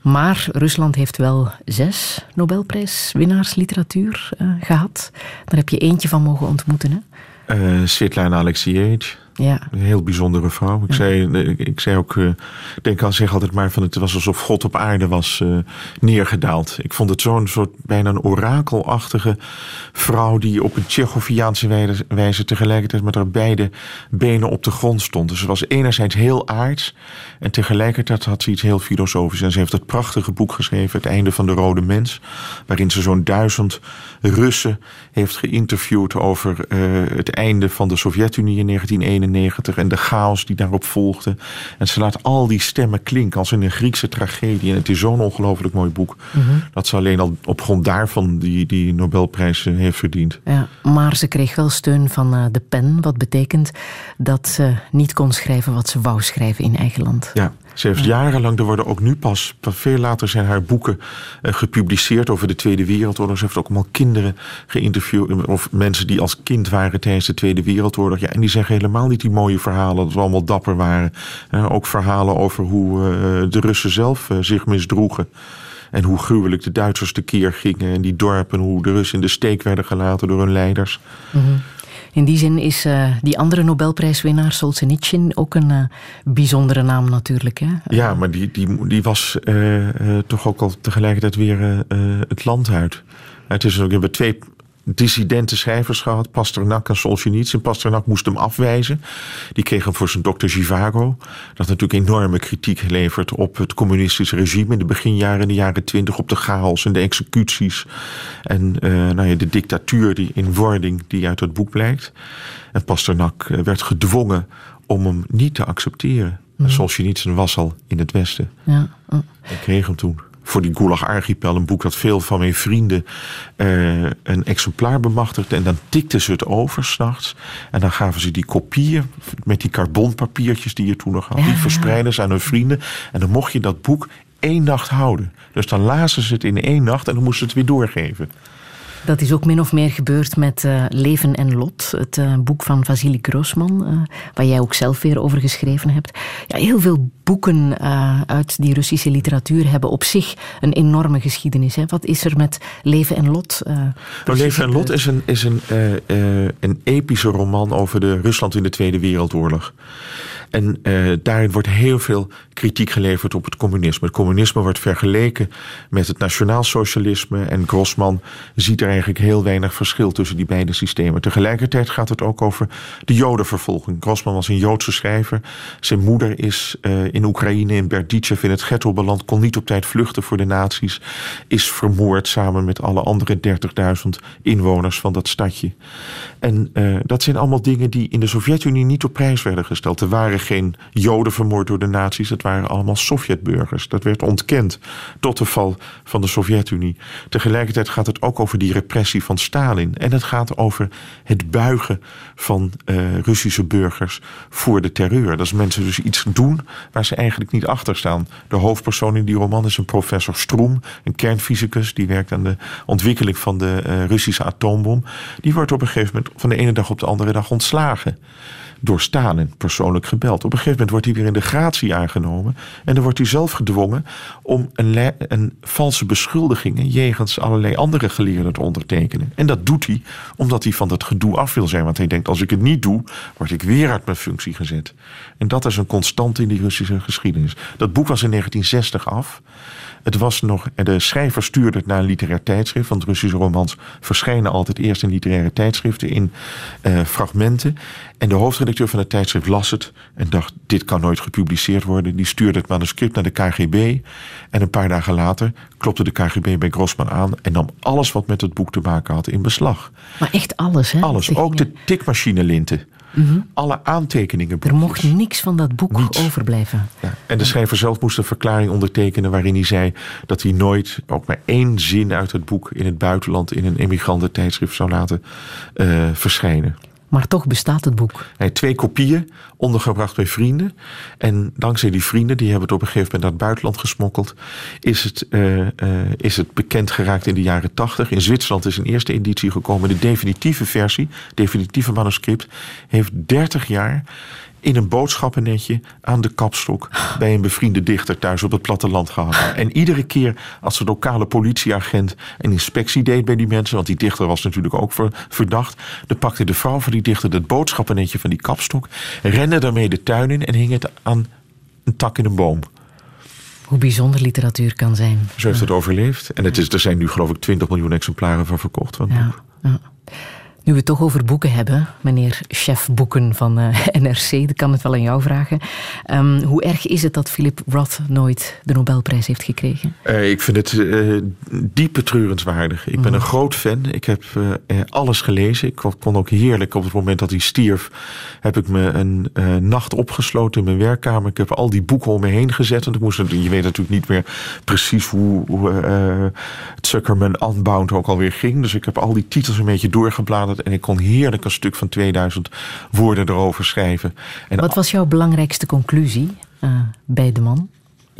Maar Rusland heeft wel zes Nobelprijswinnaars literatuur eh, gehad. Daar heb je eentje van mogen ontmoeten. Hè? Eh Svetlana Alexievich. Ja. Een heel bijzondere vrouw. Ik, zei, ik zei ook, uh, denk aan zeg altijd maar van het was alsof God op aarde was uh, neergedaald. Ik vond het zo'n soort bijna een orakelachtige vrouw die op een Tsjechoviaanse wijze tegelijkertijd met haar beide benen op de grond stond. Dus ze was enerzijds heel aards en tegelijkertijd had ze iets heel filosofisch. En ze heeft dat prachtige boek geschreven, Het einde van de Rode Mens, waarin ze zo'n duizend Russen heeft geïnterviewd over uh, het einde van de Sovjet-Unie in 1991 en de chaos die daarop volgde. En ze laat al die stemmen klinken als in een Griekse tragedie. En het is zo'n ongelooflijk mooi boek mm -hmm. dat ze alleen al op grond daarvan die, die Nobelprijs heeft verdiend. Ja, maar ze kreeg wel steun van uh, de pen, wat betekent dat ze niet kon schrijven wat ze wou schrijven in eigen land. Ja. Ze heeft jarenlang, er worden ook nu pas, veel later zijn haar boeken uh, gepubliceerd over de Tweede Wereldoorlog. Ze heeft ook allemaal kinderen geïnterviewd, of mensen die als kind waren tijdens de Tweede Wereldoorlog. Ja, en die zeggen helemaal niet die mooie verhalen, dat we allemaal dapper waren. Uh, ook verhalen over hoe uh, de Russen zelf zich misdroegen. En hoe gruwelijk de Duitsers tekeer gingen. En die dorpen, hoe de Russen in de steek werden gelaten door hun leiders. Mm. In die zin is uh, die andere Nobelprijswinnaar, Solzhenitsyn, ook een uh, bijzondere naam natuurlijk. Hè? Ja, maar die, die, die was uh, toch ook al tegelijkertijd weer het land uit. Het is ook, we hebben twee dissidente schrijvers gehad, Pasternak en Solzhenitsyn. Pasternak moest hem afwijzen. Die kreeg hem voor zijn dokter Zhivago. Dat natuurlijk enorme kritiek geleverd op het communistische regime in de beginjaren, in de jaren twintig, op de chaos en de executies. En uh, nou ja, de dictatuur die in wording die uit het boek blijkt. En Pasternak werd gedwongen om hem niet te accepteren. Mm. Solzhenitsyn was al in het Westen. Ja. Oh. Ik kreeg hem toen voor die Gulag Archipel, een boek dat veel van mijn vrienden uh, een exemplaar bemachtigde. En dan tikten ze het over s'nachts. En dan gaven ze die kopieën met die carbonpapiertjes die je toen nog had. Ja, die verspreiden ze aan hun vrienden. En dan mocht je dat boek één nacht houden. Dus dan lazen ze het in één nacht en dan moesten ze het weer doorgeven. Dat is ook min of meer gebeurd met uh, Leven en Lot, het uh, boek van Vasily Grossman, uh, waar jij ook zelf weer over geschreven hebt. Ja, heel veel boeken uit die Russische literatuur hebben op zich een enorme geschiedenis. Hè? Wat is er met Leven en Lot? nou, Leven en Lot is een, is een, een epische roman over de Rusland in de Tweede Wereldoorlog. En uh, daarin wordt heel veel kritiek geleverd op het communisme. Het communisme wordt vergeleken met het nationaalsocialisme. En Grossman ziet er eigenlijk heel weinig verschil tussen die beide systemen. Tegelijkertijd gaat het ook over de Jodenvervolging. Grossman was een Joodse schrijver. Zijn moeder is uh, in Oekraïne, in Berdichev, in het ghetto beland. Kon niet op tijd vluchten voor de nazi's. Is vermoord samen met alle andere 30.000 inwoners van dat stadje. En uh, dat zijn allemaal dingen die in de Sovjet-Unie niet op prijs werden gesteld. Er geen Joden vermoord door de nazi's. Het waren allemaal Sovjetburgers. Dat werd ontkend tot de val van de Sovjet-Unie. Tegelijkertijd gaat het ook over die repressie van Stalin. En het gaat over het buigen van uh, Russische burgers voor de terreur. Dat is mensen dus iets doen waar ze eigenlijk niet achter staan. De hoofdpersoon in die roman is een professor Stroem, een kernfysicus. Die werkt aan de ontwikkeling van de uh, Russische atoombom. Die wordt op een gegeven moment van de ene dag op de andere dag ontslagen door Stalin persoonlijk gebeld. Op een gegeven moment wordt hij weer in de gratie aangenomen. En dan wordt hij zelf gedwongen om een, een valse beschuldigingen jegens allerlei andere geleerden te ondertekenen. En dat doet hij omdat hij van dat gedoe af wil zijn. Want hij denkt, als ik het niet doe, word ik weer uit mijn functie gezet. En dat is een constante in die Russische geschiedenis. Dat boek was in 1960 af. Het was nog, de schrijver stuurde het naar een literair tijdschrift, want Russische romans verschijnen altijd eerst in literaire tijdschriften in uh, fragmenten. En de hoofdredacteur van het tijdschrift las het en dacht: dit kan nooit gepubliceerd worden. Die stuurde het manuscript naar de KGB. En een paar dagen later klopte de KGB bij Grossman aan en nam alles wat met het boek te maken had in beslag. Maar echt alles, hè? Alles, ook de tikmachinelinten. Mm -hmm. Alle aantekeningen. Er mocht niks van dat boek niets. overblijven. Ja. En de schrijver zelf moest een verklaring ondertekenen waarin hij zei dat hij nooit ook maar één zin uit het boek in het buitenland in een emigrantentijdschrift zou laten uh, verschijnen. Maar toch bestaat het boek. Twee kopieën ondergebracht bij vrienden. En dankzij die vrienden, die hebben het op een gegeven moment naar het buitenland gesmokkeld, is het, uh, is het bekend geraakt in de jaren tachtig. In Zwitserland is een eerste editie gekomen. De definitieve versie, definitieve manuscript, heeft 30 jaar in een boodschappennetje aan de kapstok bij een bevriende dichter thuis op het platteland gehad. En iedere keer als de lokale politieagent een inspectie deed bij die mensen, want die dichter was natuurlijk ook verdacht, dan pakte de vrouw van die dichter het boodschappennetje van die kapstok, rende daarmee de tuin in en hing het aan een tak in een boom. Hoe bijzonder literatuur kan zijn. Zo heeft het overleefd. En het is, er zijn nu geloof ik 20 miljoen exemplaren van verkocht. Van ja, ja. Nu we het toch over boeken hebben, meneer chef boeken van uh, eh, NRC, ik kan het wel aan jou vragen. Um, hoe erg is het dat Philip Roth nooit de Nobelprijs heeft gekregen? Uh, ik vind het uh, diep betreurenswaardig. Ik ben mm. een groot fan. Ik heb alles gelezen. Ik kon ook heerlijk op het moment dat hij stierf, heb ik me een nacht opgesloten in mijn werkkamer. Ik heb al die boeken om me heen gezet. En ik moest, je weet natuurlijk niet meer precies hoe, hoe Zuckerman Unbound ook alweer ging. Dus ik heb al die titels een beetje doorgebladerd en ik kon heerlijk een stuk van 2000 woorden erover schrijven. En Wat was jouw belangrijkste conclusie uh, bij de man?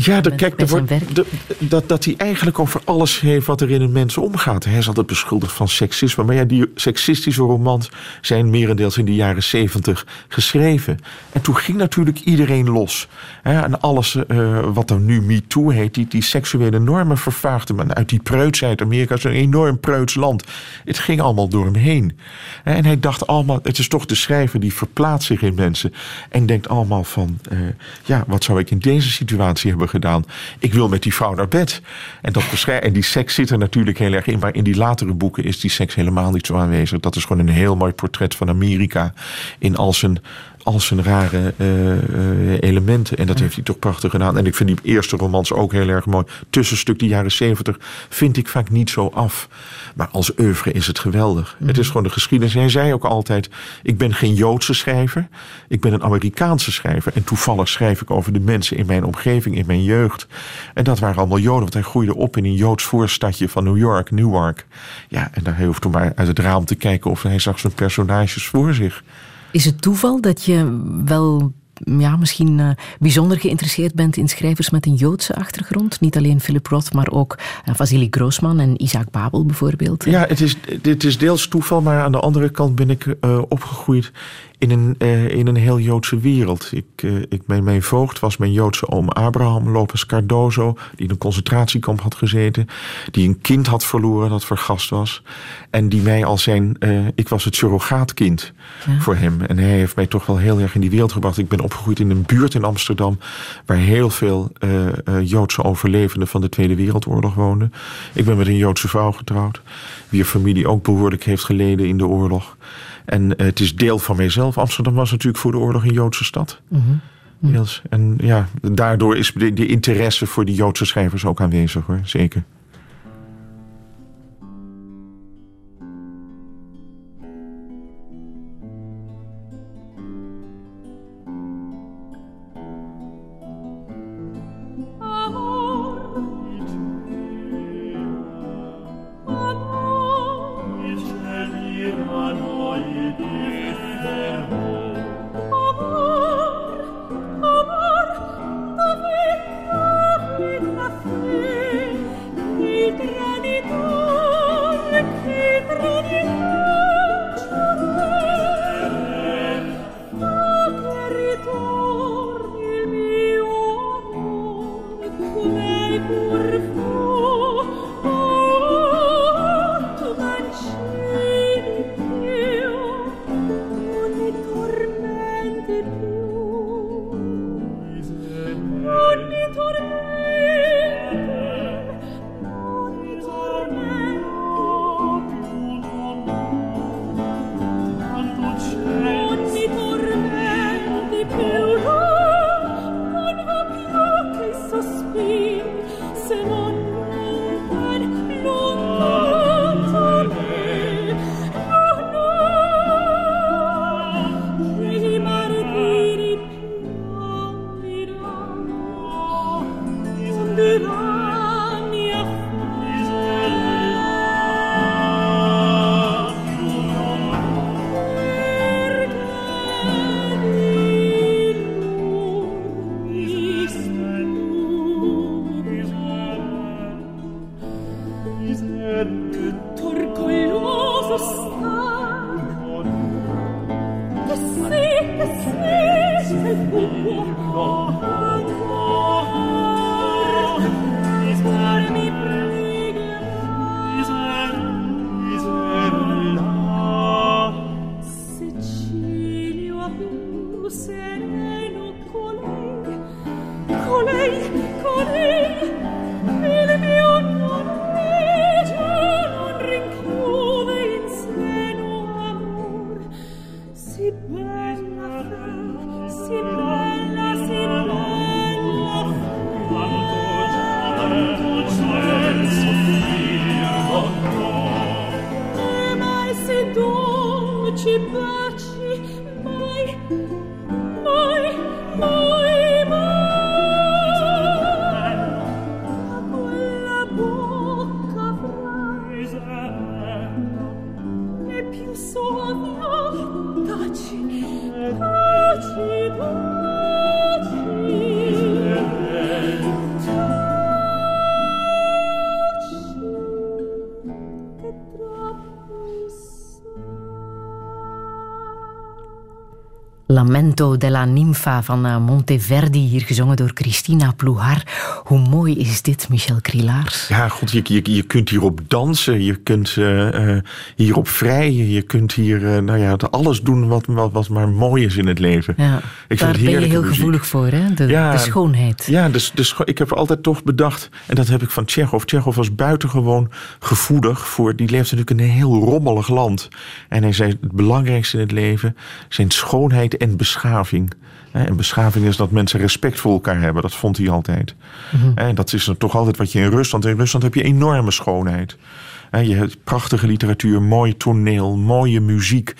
Ja, de, kijk, de, de, dat, dat hij eigenlijk over alles heeft wat er in een mens omgaat. Hij is altijd beschuldigd van seksisme. Maar ja, die seksistische romans zijn merendeels in de jaren zeventig geschreven. En toen ging natuurlijk iedereen los. en alles uh, wat er nu MeToo heet, die, die seksuele normen vervaagde men uit die preutsheid. Amerika is een enorm preuts land. Het ging allemaal door hem heen. En hij dacht allemaal, het is toch de schrijver die verplaatst zich in mensen. En denkt allemaal van, uh, ja, wat zou ik in deze situatie hebben gedaan. Ik wil met die vrouw naar bed. En, dat en die seks zit er natuurlijk heel erg in. Maar in die latere boeken is die seks helemaal niet zo aanwezig. Dat is gewoon een heel mooi portret van Amerika. In al zijn al zijn rare uh, elementen. En dat heeft hij toch prachtig gedaan. En ik vind die eerste romans ook heel erg mooi. Tussenstuk de jaren zeventig vind ik vaak niet zo af. Maar als oeuvre is het geweldig. Het is mhm. gewoon de geschiedenis. Hij zei ook altijd: Ik ben geen Joodse schrijver. Ik ben een Amerikaanse schrijver. En toevallig schrijf ik over de mensen in mijn omgeving, in mijn jeugd. En dat waren allemaal Joden. Want hij groeide op in een Joods voorstadje van New York, Newark. Ja, en daar hoefde maar uit het raam te kijken of hij zag zijn personages voor zich. Is het toeval dat je wel ja, misschien uh, bijzonder geïnteresseerd bent in schrijvers met een Joodse achtergrond. Niet alleen Philip Roth, maar ook uh, Vasily Grossman en Isaac Babel bijvoorbeeld. Ja, het is, het is deels toeval, maar aan de andere kant ben ik uh, opgegroeid in een, uh, in een heel Joodse wereld. Ik, uh, ik, mijn, mijn voogd was mijn Joodse oom Abraham Lopez Cardozo, die in een concentratiekamp had gezeten, die een kind had verloren dat vergast was. En die mij als zijn, uh, ik was het surrogaatkind ja. voor hem. En hij heeft mij toch wel heel erg in die wereld gebracht. Ik ben opgegroeid in een buurt in Amsterdam waar heel veel Joodse overlevenden van de Tweede Wereldoorlog woonden. Ik ben met een Joodse vrouw getrouwd, wier familie ook behoorlijk heeft geleden in de oorlog. En eh, het is deel van mijzelf. Amsterdam was natuurlijk voor de oorlog een Joodse stad. Mm -hmm. En ja, daardoor is de, de interesse voor die Joodse schrijvers ook aanwezig hoor, zeker. Lamento della Ninfa van uh, Monteverdi, hier gezongen door Christina Plouhar. Hoe mooi is dit, Michel Crilaars? Ja, god, je, je, je kunt hierop dansen, je kunt uh, uh, hierop vrijen, je kunt hier nou ja, alles doen wat, wat, wat maar mooi is in het leven. Ja, ik daar ben je heel muziek. gevoelig voor, hè? De, ja, de schoonheid. Ja, dus, dus ik heb altijd toch bedacht, en dat heb ik van Tsjechov. Tsjechov was buitengewoon gevoelig voor, die leefde natuurlijk in een heel rommelig land. En hij zei, het belangrijkste in het leven zijn schoonheid en beschaving. En beschaving is dat mensen respect voor elkaar hebben. Dat vond hij altijd. En mhm. dat is toch altijd wat je in Rusland... In Rusland heb je enorme schoonheid. Je hebt prachtige literatuur, mooi toneel, mooie muziek.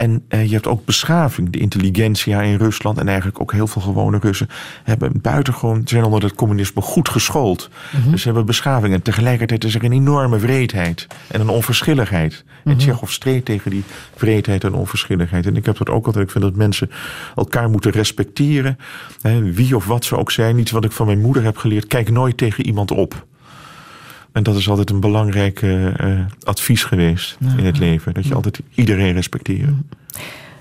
En eh, je hebt ook beschaving. De intelligentsia in Rusland en eigenlijk ook heel veel gewone Russen hebben buitengewoon, zijn onder het communisme goed geschoold. Mhm. Dus ze hebben beschaving. En tegelijkertijd is er een enorme wreedheid en een onverschilligheid. En mhm. Tsjechov streed tegen die wreedheid en onverschilligheid. En ik heb dat ook altijd. Ik vind dat mensen elkaar moeten respecteren. Hè, wie of wat ze ook zijn. Iets wat ik van mijn moeder heb geleerd. Kijk nooit tegen iemand op. En dat is altijd een belangrijk uh, advies geweest in het leven. Dat je altijd iedereen respecteert.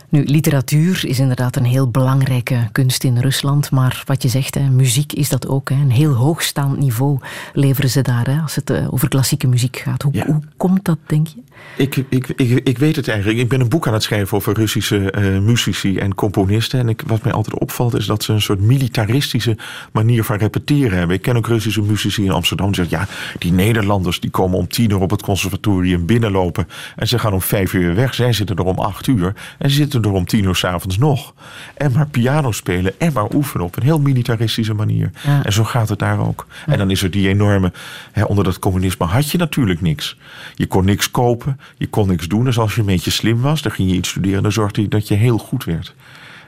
Nu, literatuur is inderdaad een heel belangrijke kunst in Rusland. Maar wat je zegt, hè, muziek is dat ook. Hè. Een heel hoogstaand niveau leveren ze daar hè, als het uh, over klassieke muziek gaat. Hoe, hoe, komt dat, denk je? Ik, ik, ik, ik weet het eigenlijk. Ik ben een boek aan het schrijven over Russische uh, muzici en componisten. En ik, wat mij altijd opvalt is dat ze een soort militaristische manier van repeteren hebben. Ik ken ook Russische muzici in Amsterdam die zeggen... ja, die Nederlanders die komen om tien uur op het conservatorium binnenlopen... en ze gaan om vijf uur weg. Zij zitten er om acht uur en ze zitten er om tien uur s'avonds nog. En maar piano spelen en maar oefenen op een heel militaristische manier. En zo gaat het daar ook. En dan is er die enorme... Hè, onder dat communisme had je natuurlijk niks. Je kon niks kopen, je kon niks doen. Dus als je een beetje slim was, dan ging je iets studeren... dan zorgde je dat je heel goed werd.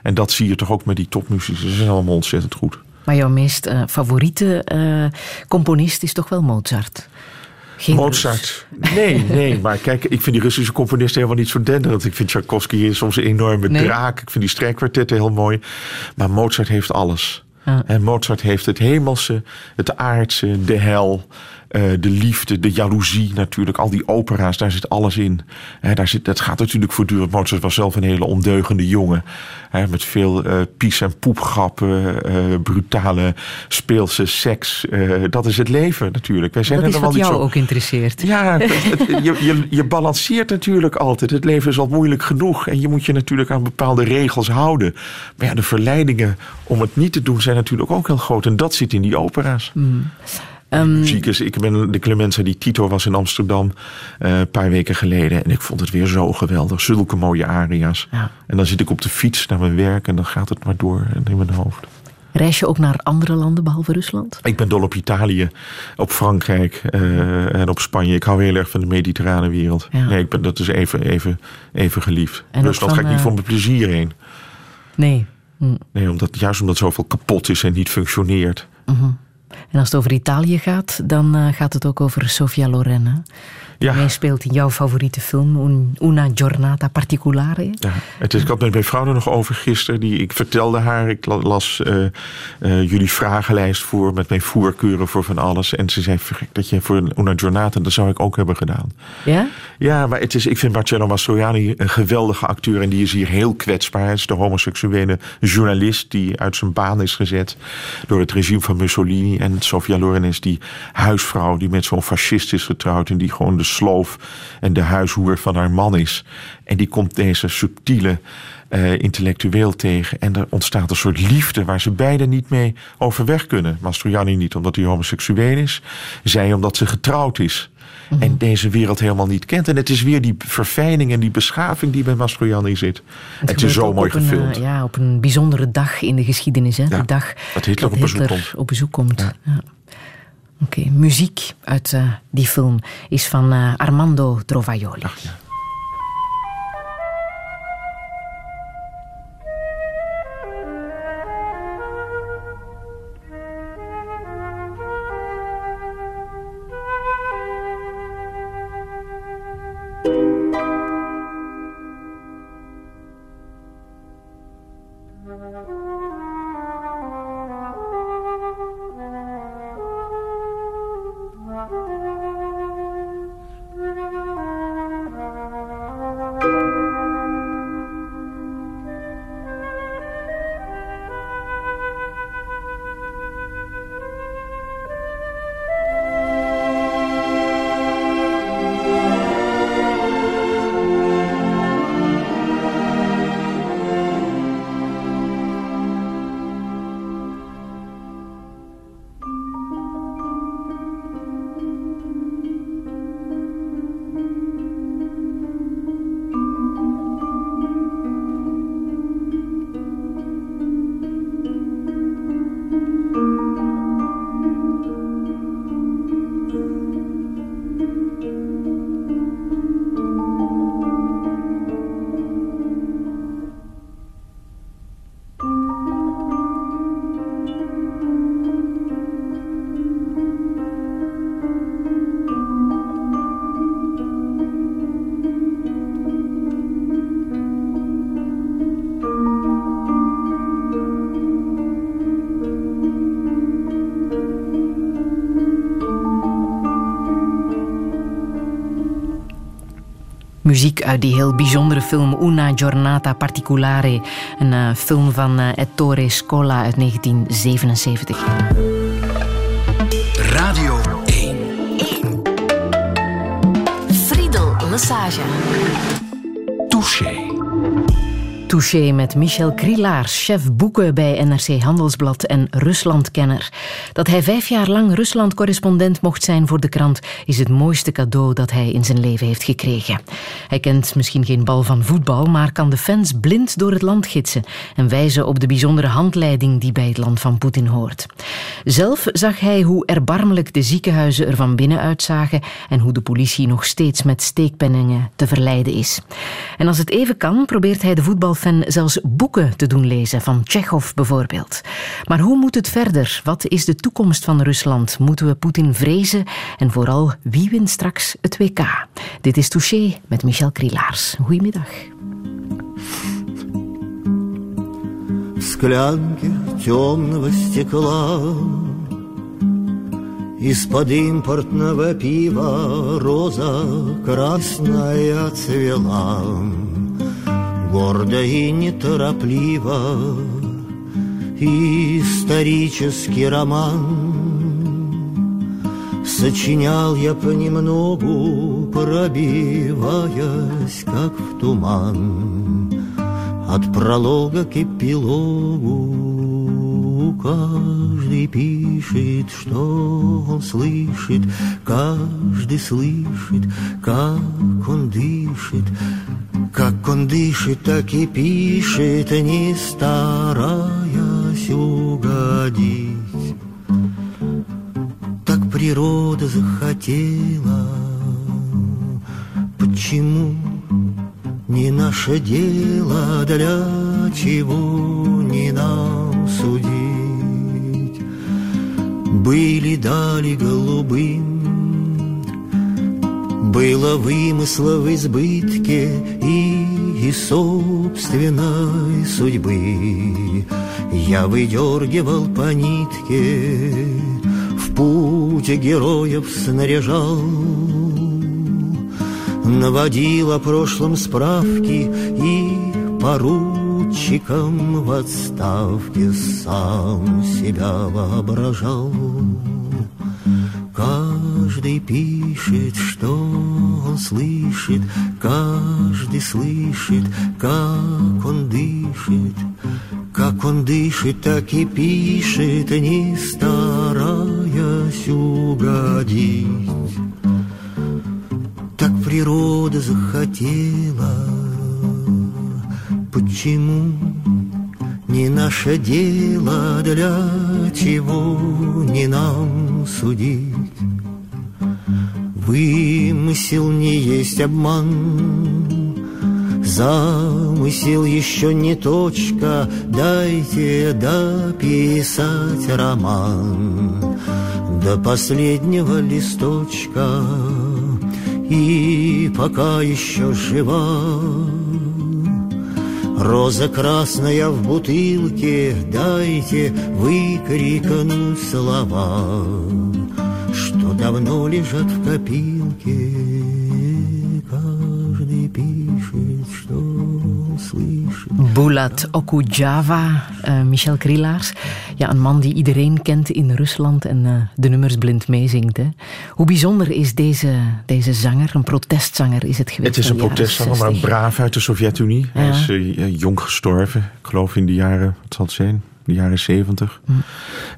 En dat zie je toch ook met die topmuzici. Ze zijn allemaal ontzettend goed. Maar jouw meest uh, favoriete uh, componist is toch wel Mozart? Mozart. Nee, nee. Maar kijk, ik vind die Russische componisten helemaal niet zo denderend. Ik vind Tchaikovsky soms een enorme draak. Ik vind die strijkkwartetten heel mooi. Maar Mozart heeft alles. En Mozart heeft het hemelse, het aardse, de hel. Eh, de liefde, de jaloezie natuurlijk. Al die opera's, daar zit alles in. daar zit, dat gaat natuurlijk voortdurend. Mozart was zelf een hele ondeugende jongen. met veel uh, pies- en poepgrappen, uh, brutale speelse seks. dat is het leven natuurlijk. Wij zijn dat is wat jou zo... ook interesseert. Ja, je, je, je balanceert natuurlijk altijd. Het leven is al moeilijk genoeg. En je moet je natuurlijk aan bepaalde regels houden. Maar ja, de verleidingen om het niet te doen zijn natuurlijk ook heel groot. En dat zit in die opera's. Mm. Um, muziek is. Ik ben de Clemenza die Tito was in Amsterdam uh, een paar weken geleden. En ik vond het weer zo geweldig. Zulke mooie aria's. Ja. En dan zit ik op de fiets naar mijn werk en dan gaat het maar door in mijn hoofd. Reis je ook naar andere landen behalve Rusland? Ik ben dol op Italië, op Frankrijk uh, en op Spanje. Ik hou heel erg van de mediterrane wereld. Ja. Nee, ik ben, dat is even, even, even geliefd. En Rusland van, ga ik niet uh, voor mijn plezier heen. Nee. Hm. Nee, omdat, juist omdat zoveel kapot is en niet functioneert. Uh -huh. En als het over Italië gaat, dan uh, gaat het ook over Sofia Loren. Ja. Hij speelt in jouw favoriete film, Una Giornata Particolare. Ja, het is, ik had met mijn vrouw er nog over gisteren. Die, ik vertelde haar, ik las uh, uh, jullie vragenlijst voor met mijn voorkeuren voor van alles. En ze zei dat je voor Una Giornata, dat zou ik ook hebben gedaan. Ja? Ja, maar het is, ik vind Marcello Mastroianni een geweldige acteur. En die is hier heel kwetsbaar. Hij is de homoseksuele journalist die uit zijn baan is gezet door het regime van Mussolini. En Sofia Loren is die huisvrouw die met zo'n fascist is getrouwd. En die gewoon de sloof en de huishoer van haar man is. En die komt deze subtiele uh, intellectueel tegen. En er ontstaat een soort liefde waar ze beiden niet mee overweg kunnen. Mastroianni niet omdat hij homoseksueel is. Zij omdat ze getrouwd is. Mhm. En deze wereld helemaal niet kent. En het is weer die verfijning en die beschaving die bij Mastroianni zit. Het, het is zo mooi gefilmd. Uh, ja, op een bijzondere dag in de geschiedenis. Hè? de dag dat Hitler, op, bezoek komt. op bezoek komt. Ja. Oké. muziek uit uh, die film is van uh, Armando ja. Muziek uit die heel bijzondere film Una Giornata Particolare. Een uh, film van uh, Ettore Scola uit 1977. Radio 1. 1. Friedel Massage. Touché. Met Michel Krielaars, chef boeken bij NRC Handelsblad en Ruslandkenner. Dat hij vijf jaar lang Rusland-correspondent mocht zijn voor de krant is het mooiste cadeau dat hij in zijn leven heeft gekregen. Hij kent misschien geen bal van voetbal, maar kan de fans blind door het land gidsen en wijzen op de bijzondere handleiding die bij het land van Poetin hoort. Zelf zag hij hoe erbarmelijk de ziekenhuizen er van binnen uitzagen en hoe de politie nog steeds met steekpenningen te verleiden is. En als het even kan, probeert hij de voetbal fan zelfs boeken te doen lezen, van Tsjechov bijvoorbeeld. Maar hoe moet het verder? Wat is de toekomst van Rusland? Moeten we Poetin vrezen? En vooral, wie wint straks het WK? Dit is Touché met Michel Krielaars. Goedemiddag. склянке темного стекла Из-под импортного пива роза красная цвела Гордо и неторопливо. Исторический роман Сочинял я понемногу, пробиваясь, как в туман. От пролога к эпилогу Каждый пишет, что он слышит Каждый слышит, как он дышит как он дышит, так и пишет, не стараясь угодить. Так природа захотела, почему не наше дело, для чего не нам судить? Были дали голубым было вымысла в избытке и, и собственной судьбы. Я выдергивал по нитке, в путь героев снаряжал, Наводил о прошлом справки и поручиком в отставке сам себя воображал. Каждый пишет, что он слышит, каждый слышит, как он дышит. Как он дышит, так и пишет, не стараясь угодить. Так природа захотела, почему не наше дело, для чего не нам судить. Вымысел не есть обман Замысел еще не точка Дайте дописать роман До последнего листочка И пока еще жива Роза красная в бутылке, дайте выкрикнуть слова, Что давно лежат в копилке. Каждый пишет, что слышит. Bulat Okujava, uh, Michel Krielaars. Ja, een man die iedereen kent in Rusland en uh, de nummers blind meezingt. Hè. Hoe bijzonder is deze, deze zanger? Een protestzanger is het geweest? Het is een protestzanger, maar braaf uit de Sovjet-Unie. Ja. Hij is uh, jong gestorven. Ik geloof in de jaren, wat zal het zijn? De jaren zeventig. Hm.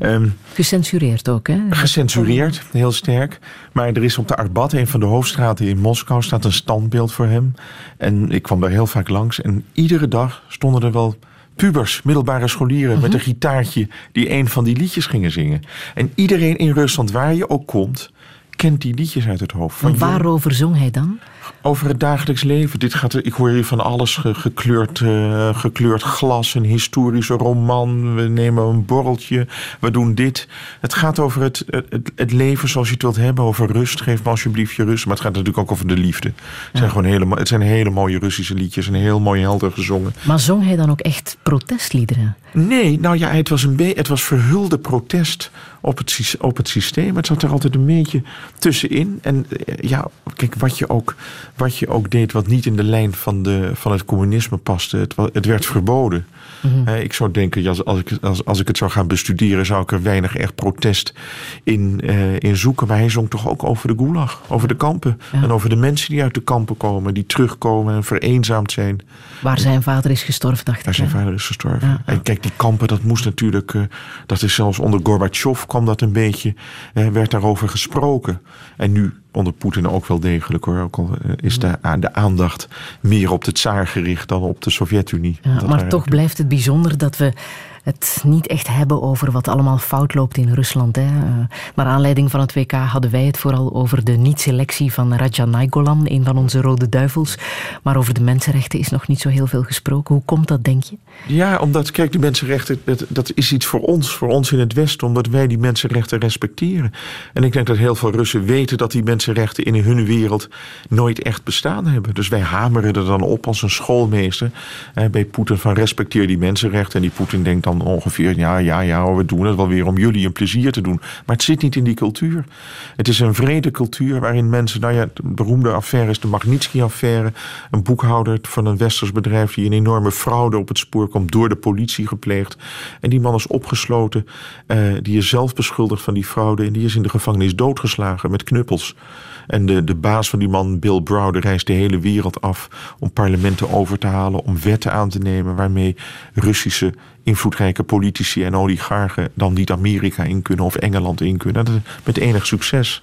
Um, gecensureerd ook, hè? Gecensureerd, heel sterk. Maar er is op de Arbat, een van de hoofdstraten in Moskou, staat een standbeeld voor hem. En ik kwam daar heel vaak langs. En iedere dag stonden er wel pubers, middelbare scholieren met een gitaartje die een van die liedjes gingen zingen. En iedereen in Rusland, waar je ook komt, kent die liedjes uit het hoofd. Van waarover zong hij dan? Over het dagelijks leven. Dit gaat, ik hoor hier van alles gekleurd, uh, gekleurd glas, een historische roman. We nemen een borreltje, we doen dit. Het gaat over het, het, het leven zoals je het wilt hebben. Over rust, geef me alsjeblieft je rust. Maar het gaat natuurlijk ook over de liefde. Het, zijn, gewoon hele, het zijn hele mooie Russische liedjes en heel mooi helder gezongen. Maar zong hij dan ook echt protestliederen? Nee, nou ja, het was, een het was verhulde protest op het, op het systeem. Het zat er altijd een beetje tussenin. En eh, ja, kijk, wat je ook, wat je ook deed wat niet in de lijn van, de, van het communisme paste, het, het werd verboden. Mm ik zou denken, als, als, ik, als, als ik het zou gaan bestuderen, zou ik er weinig echt protest in, uh, in zoeken. Maar hij zong toch ook over de gulag, over de kampen. En over de mensen die uit de kampen komen, die terugkomen en vereenzaamd zijn. Waar zijn vader is gestorven, dacht ik. Waar zijn vader is gestorven. Ja. En kijk, die kampen, dat moest natuurlijk, uh, dat is zelfs onder Gorbachev kwam dat een beetje, uh, werd daarover gesproken. En nu onder Poetin ook wel degelijk hoor. Ook al is de, de aandacht meer op de tsaar gericht dan op de Sovjet-Unie. Ja, maar toch blijft het bijzonder dat we het niet echt hebben over wat allemaal fout loopt in Rusland. Hè. Uh, naar aanleiding van het WK hadden wij het vooral over de niet-selectie van Raja Naigolan, een van onze rode duivels. Maar over de mensenrechten is nog niet zo heel veel gesproken. Hoe komt dat, denk je? Ja, omdat, kijk, die mensenrechten, dat, is iets voor ons, voor ons in het Westen, omdat wij die mensenrechten respecteren. En ik denk dat heel veel Russen weten dat die mensenrechten in hun wereld nooit echt bestaan hebben. Dus wij hameren er dan op als een schoolmeester bij Poetin van respecteer die mensenrechten. En die Poetin denkt dan ongeveer, ja, ja, ja, we doen het wel weer om jullie een plezier te doen. Maar het zit niet in die cultuur. Het is een vrede cultuur waarin mensen, nou ja, de beroemde affaire is de Magnitsky-affaire. Een boekhouder van een westers bedrijf die een enorme fraude op het spoor komt, door de politie gepleegd. En die man is opgesloten, uh, die is zelf beschuldigd van die fraude en die is in de gevangenis doodgeslagen met knuppels. En de, de baas van die man, Bill Browder, reist de hele wereld af om parlementen over te halen, om wetten aan te nemen waarmee Russische invloedrijke politici en oligarchen dan niet Amerika in kunnen of Engeland in kunnen. Dat met enig succes.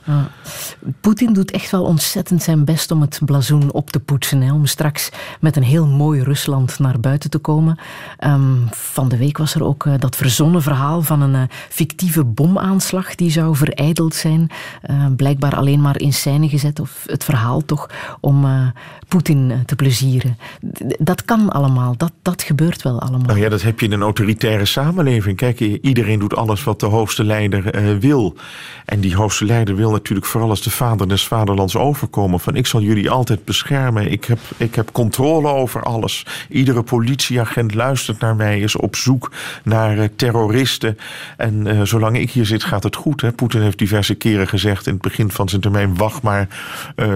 Poetin doet echt wel ontzettend zijn best om het blazoen op te poetsen. Hè, om straks met een heel mooi Rusland naar buiten te komen. Um, van de week was er ook uh, dat verzonnen verhaal van een uh, fictieve bomaanslag die zou vereideld zijn. Uh, blijkbaar alleen maar in scène gezet, of het verhaal toch, om Poetin te plezieren. Dat kan allemaal, dat, dat gebeurt wel allemaal. Nou ja, dat heb je in een autoritaire samenleving. Kijk, iedereen doet alles wat de hoogste leider uh, wil. En die hoogste leider wil natuurlijk vooral als de vader des vaderlands overkomen. Van ik zal jullie altijd beschermen. Ik heb, ik heb controle over alles. Iedere politieagent luistert naar mij, is op zoek naar uh, terroristen. En uh, zolang ik hier zit gaat het goed. Hè? Poetin heeft diverse keren gezegd in het begin van zijn termijn... wacht maar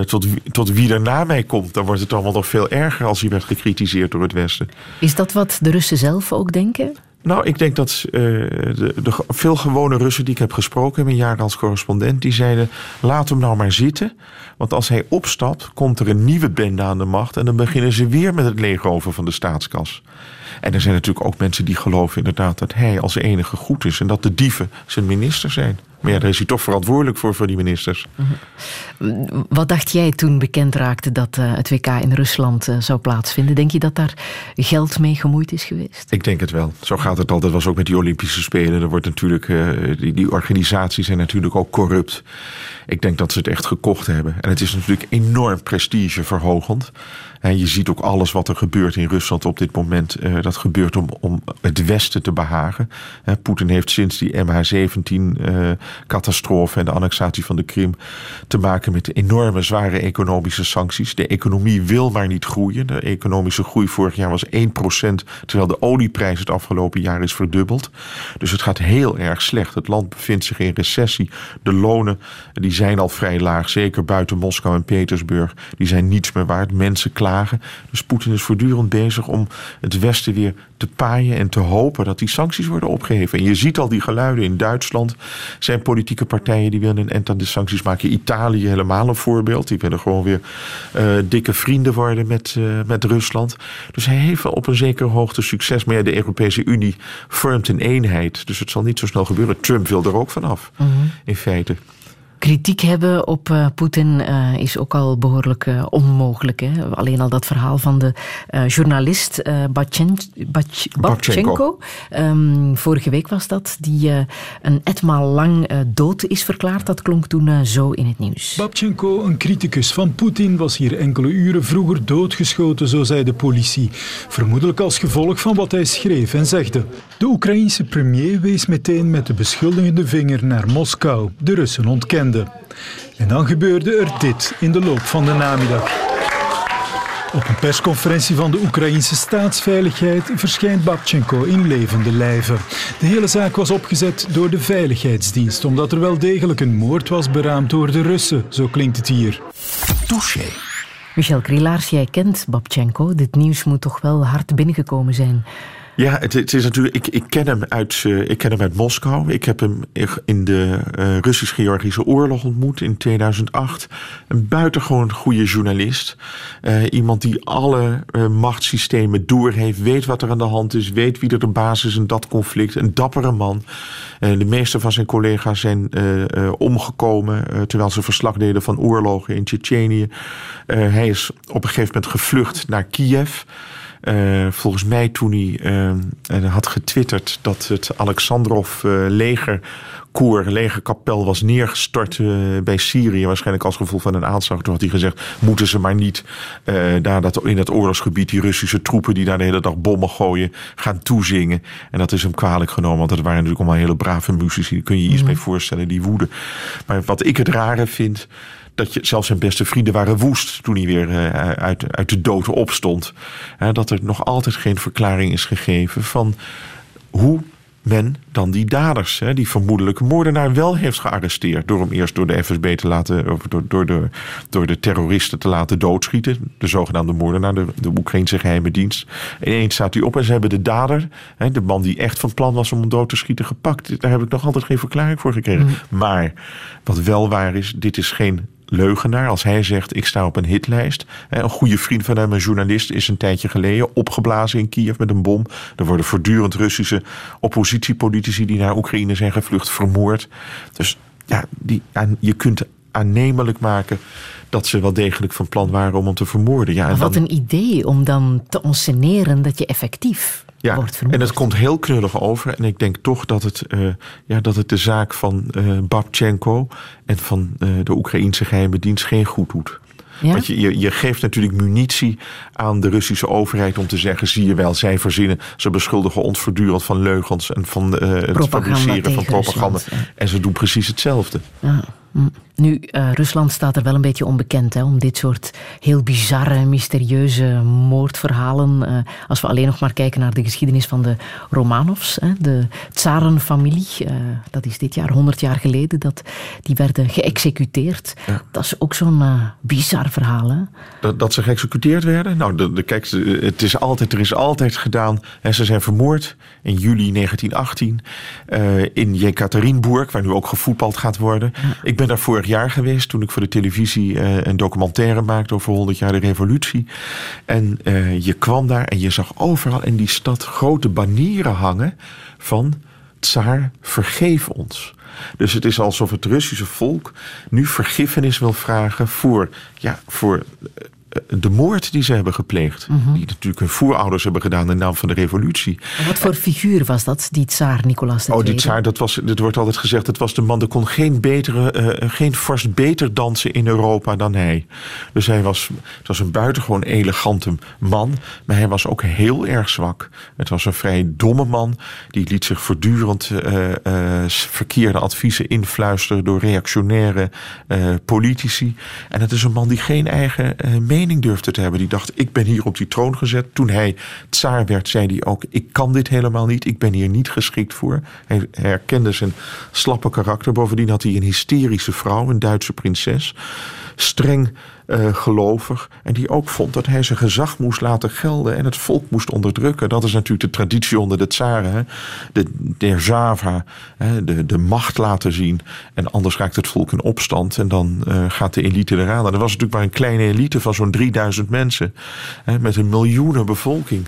tot, tot wie er na mij komt. Dan wordt het allemaal nog veel erger als hij werd gekritiseerd door het Westen. Is dat wat de Russen zelf ook denken? Nou, ik denk dat uh, de, de, veel gewone Russen die ik heb gesproken in mijn jaar als correspondent, die zeiden: laat hem nou maar zitten. Want als hij opstapt, komt er een nieuwe bende aan de macht. En dan beginnen ze weer met het leegover van de staatskas. En er zijn natuurlijk ook mensen die geloven inderdaad dat hij als enige goed is. En dat de dieven zijn minister zijn. Maar ja, daar is hij toch verantwoordelijk voor, voor die ministers. Wat dacht jij toen bekend raakte dat uh, het WK in Rusland uh, zou plaatsvinden? Denk je dat daar geld mee gemoeid is geweest? Ik denk het wel. Zo gaat het altijd. Dat was ook met die Olympische Spelen. Er wordt natuurlijk, uh, die, die organisaties zijn natuurlijk ook corrupt. Ik denk dat ze het echt gekocht hebben. En het is natuurlijk enorm prestigeverhogend. Je ziet ook alles wat er gebeurt in Rusland op dit moment. Uh, dat gebeurt om, om het Westen te behagen. Uh, Poetin heeft sinds die MH17-catastrofe uh, en de annexatie van de Krim te maken met enorme zware economische sancties. De economie wil maar niet groeien. De economische groei vorig jaar was 1%, terwijl de olieprijs het afgelopen jaar is verdubbeld. Dus het gaat heel erg slecht. Het land bevindt zich in recessie. De lonen die zijn al vrij laag, zeker buiten Moskou en Petersburg. Die zijn niets meer waard. Mensen klagen. Dus Poetin is voortdurend bezig om het Westen weer te paaien en te hopen dat die sancties worden opgeheven. En je ziet al die geluiden in Duitsland. zijn politieke partijen die willen een eind aan de sancties maken. Italië helemaal een voorbeeld. Die willen gewoon weer uh, dikke vrienden worden met, uh, met Rusland. Dus hij heeft wel op een zekere hoogte succes. Maar ja, de Europese Unie vormt een eenheid. Dus het zal niet zo snel gebeuren. Trump wil er ook vanaf, mm -hmm. in feite kritiek hebben op uh, Poetin uh, is ook al behoorlijk uh, onmogelijk. Hè? Alleen al dat verhaal van de journalist Batchen, Babchenko. Um, vorige week was dat, die een etmaal lang dood is verklaard. Dat klonk toen zo in het nieuws. Babchenko, een criticus van Poetin, was hier enkele uren vroeger doodgeschoten, zo zei de politie. Vermoedelijk als gevolg van wat hij schreef en zegde. De Oekraïense premier wees meteen met de beschuldigende vinger naar Moskou. De Russen ontkenden. En dan gebeurde er dit in de loop van de namiddag. Op een persconferentie van de Oekraïnse staatsveiligheid verschijnt Babchenko in levende lijven. De hele zaak was opgezet door de Veiligheidsdienst, omdat er wel degelijk een moord was beraamd door de Russen, zo klinkt het hier. Touché. Michel Krielaars, jij kent Babchenko. Dit nieuws moet toch wel hard binnengekomen zijn. Ja, het, is natuurlijk. Ik, ik, ken hem uit, uh, ik ken hem uit Moskou. Ik heb hem in de uh, Russisch-Georgische oorlog ontmoet in 2008. Een buitengewoon goede journalist. Uh, iemand die alle machtssystemen doorheeft, weet wat er aan de hand is, weet wie er de basis is in dat conflict. Een dappere man. de meeste van zijn collega's zijn omgekomen terwijl ze verslag deden van oorlogen in Tsjetsjenië. hij is op een gegeven moment gevlucht naar Kiev. Uh, volgens mij toen hij uh, had getwitterd dat het Alexandrov legerkoer, legerkapel was neergestort bij Syrië. Waarschijnlijk als gevolg van een aanslag. Toen had hij gezegd, moeten ze maar niet daar dat, in het oorlogsgebied die Russische troepen die daar de hele dag bommen gooien, gaan toezingen. En dat is hem kwalijk genomen, want het waren natuurlijk allemaal hele brave muzici. Daar kun je je iets mm -hmm. mee voorstellen, die woede. Maar wat ik het rare vind dat je, zelfs zijn beste vrienden waren woest toen hij weer uh, uit, uit de dood opstond. Uh, dat er nog altijd geen verklaring is gegeven van hoe men dan die daders, hè, die vermoedelijke moordenaar, wel heeft gearresteerd. Door hem eerst door de FSB te laten, of door, door, de, door de terroristen te laten doodschieten. De zogenaamde moordenaar, de, de Oekraïnse geheime dienst. En ineens staat hij op en ze hebben de dader, hè, de man die echt van plan was om hem dood te schieten, gepakt. Daar heb ik nog altijd geen verklaring voor gekregen. Mm. Maar wat wel waar is, dit is geen leugenaar. Als hij zegt, ik sta op een hitlijst. Een goede vriend van hem, een journalist, is een tijdje geleden opgeblazen in Kiev met een bom. Er worden voortdurend Russische oppositiepolitici die naar Oekraïne zijn gevlucht vermoord. Dus ja, die, je kunt aannemelijk maken dat ze wel degelijk van plan waren om hem te vermoorden. Ja, en wat dan, een idee om dan te onceneren dat je effectief ja, wordt vermoord. En het komt heel knullig over. En ik denk toch dat het, uh, ja, dat het de zaak van uh, Babchenko en van uh, de Oekraïnse geheime dienst geen goed doet. Ja? Want je, je, je, geeft natuurlijk munitie aan de Russische overheid om te zeggen: zie je wel, zij verzinnen, ze beschuldigen ons voortdurend van leugens en van het fabriceren van propaganda. Rusland, ja. En ze doen precies hetzelfde. Ja. Nu, uh, Rusland staat er wel een beetje onbekend hè, om dit soort heel bizarre, mysterieuze moordverhalen. Uh, als we alleen nog maar kijken naar de geschiedenis van de Romanovs, hè, de tsarenfamilie. Uh, dat is dit jaar, 100 jaar geleden, dat die werden geëxecuteerd. Ja. Dat is ook zo'n bizar verhaal. Hè? Dat, dat, ze geëxecuteerd werden? Nou, de, de, kijk, het is altijd, er is altijd gedaan. En ze zijn vermoord in juli 1918 in Jekaterinburg, waar nu ook gevoetbald gaat worden. Ja. Ik ben ben daar vorig jaar geweest toen ik voor de televisie uh, een documentaire maakte over 100 jaar de revolutie. En uh, je kwam daar en je zag overal in die stad grote banieren hangen van tsaar, vergeef ons. Dus het is alsof het Russische volk nu vergiffenis wil vragen voor, ja, voor eh, de moord die ze hebben gepleegd. Mhm. Die natuurlijk hun voorouders hebben gedaan in naam van de revolutie. En wat voor figuur was dat, die tsaar Nicolaas II? Oh, die tsaar, dat was, het wordt altijd gezegd, het was de man, er kon geen, betere, eh, geen vorst beter dansen in Europa dan hij. Dus hij was, het was een buitengewoon elegante man, maar hij was ook heel erg zwak. Het was een vrij domme man, die liet zich voortdurend eh, eh, verkeerde adviezen influisteren door reactionaire eh, politici. En het is een man die geen eigen eh, mening durfde te hebben. Die dacht, ik ben hier op die troon gezet. Toen hij tsaar werd, zei hij ook, ik kan dit helemaal niet. Ik ben hier niet geschikt voor. Hij herkende zijn slappe karakter. Bovendien had hij een hysterische vrouw, een Duitse prinses. Streng eh, gelovig. En die ook vond dat hij zijn gezag moest laten gelden en het volk moest onderdrukken. Dat is natuurlijk de traditie onder de tsaren. De derzava? De, de macht laten zien. En anders raakt het volk in opstand en dan eh, gaat de elite eraan. En er was natuurlijk maar een kleine elite van zo'n 3000 mensen. Hè? Met een miljoenen bevolking.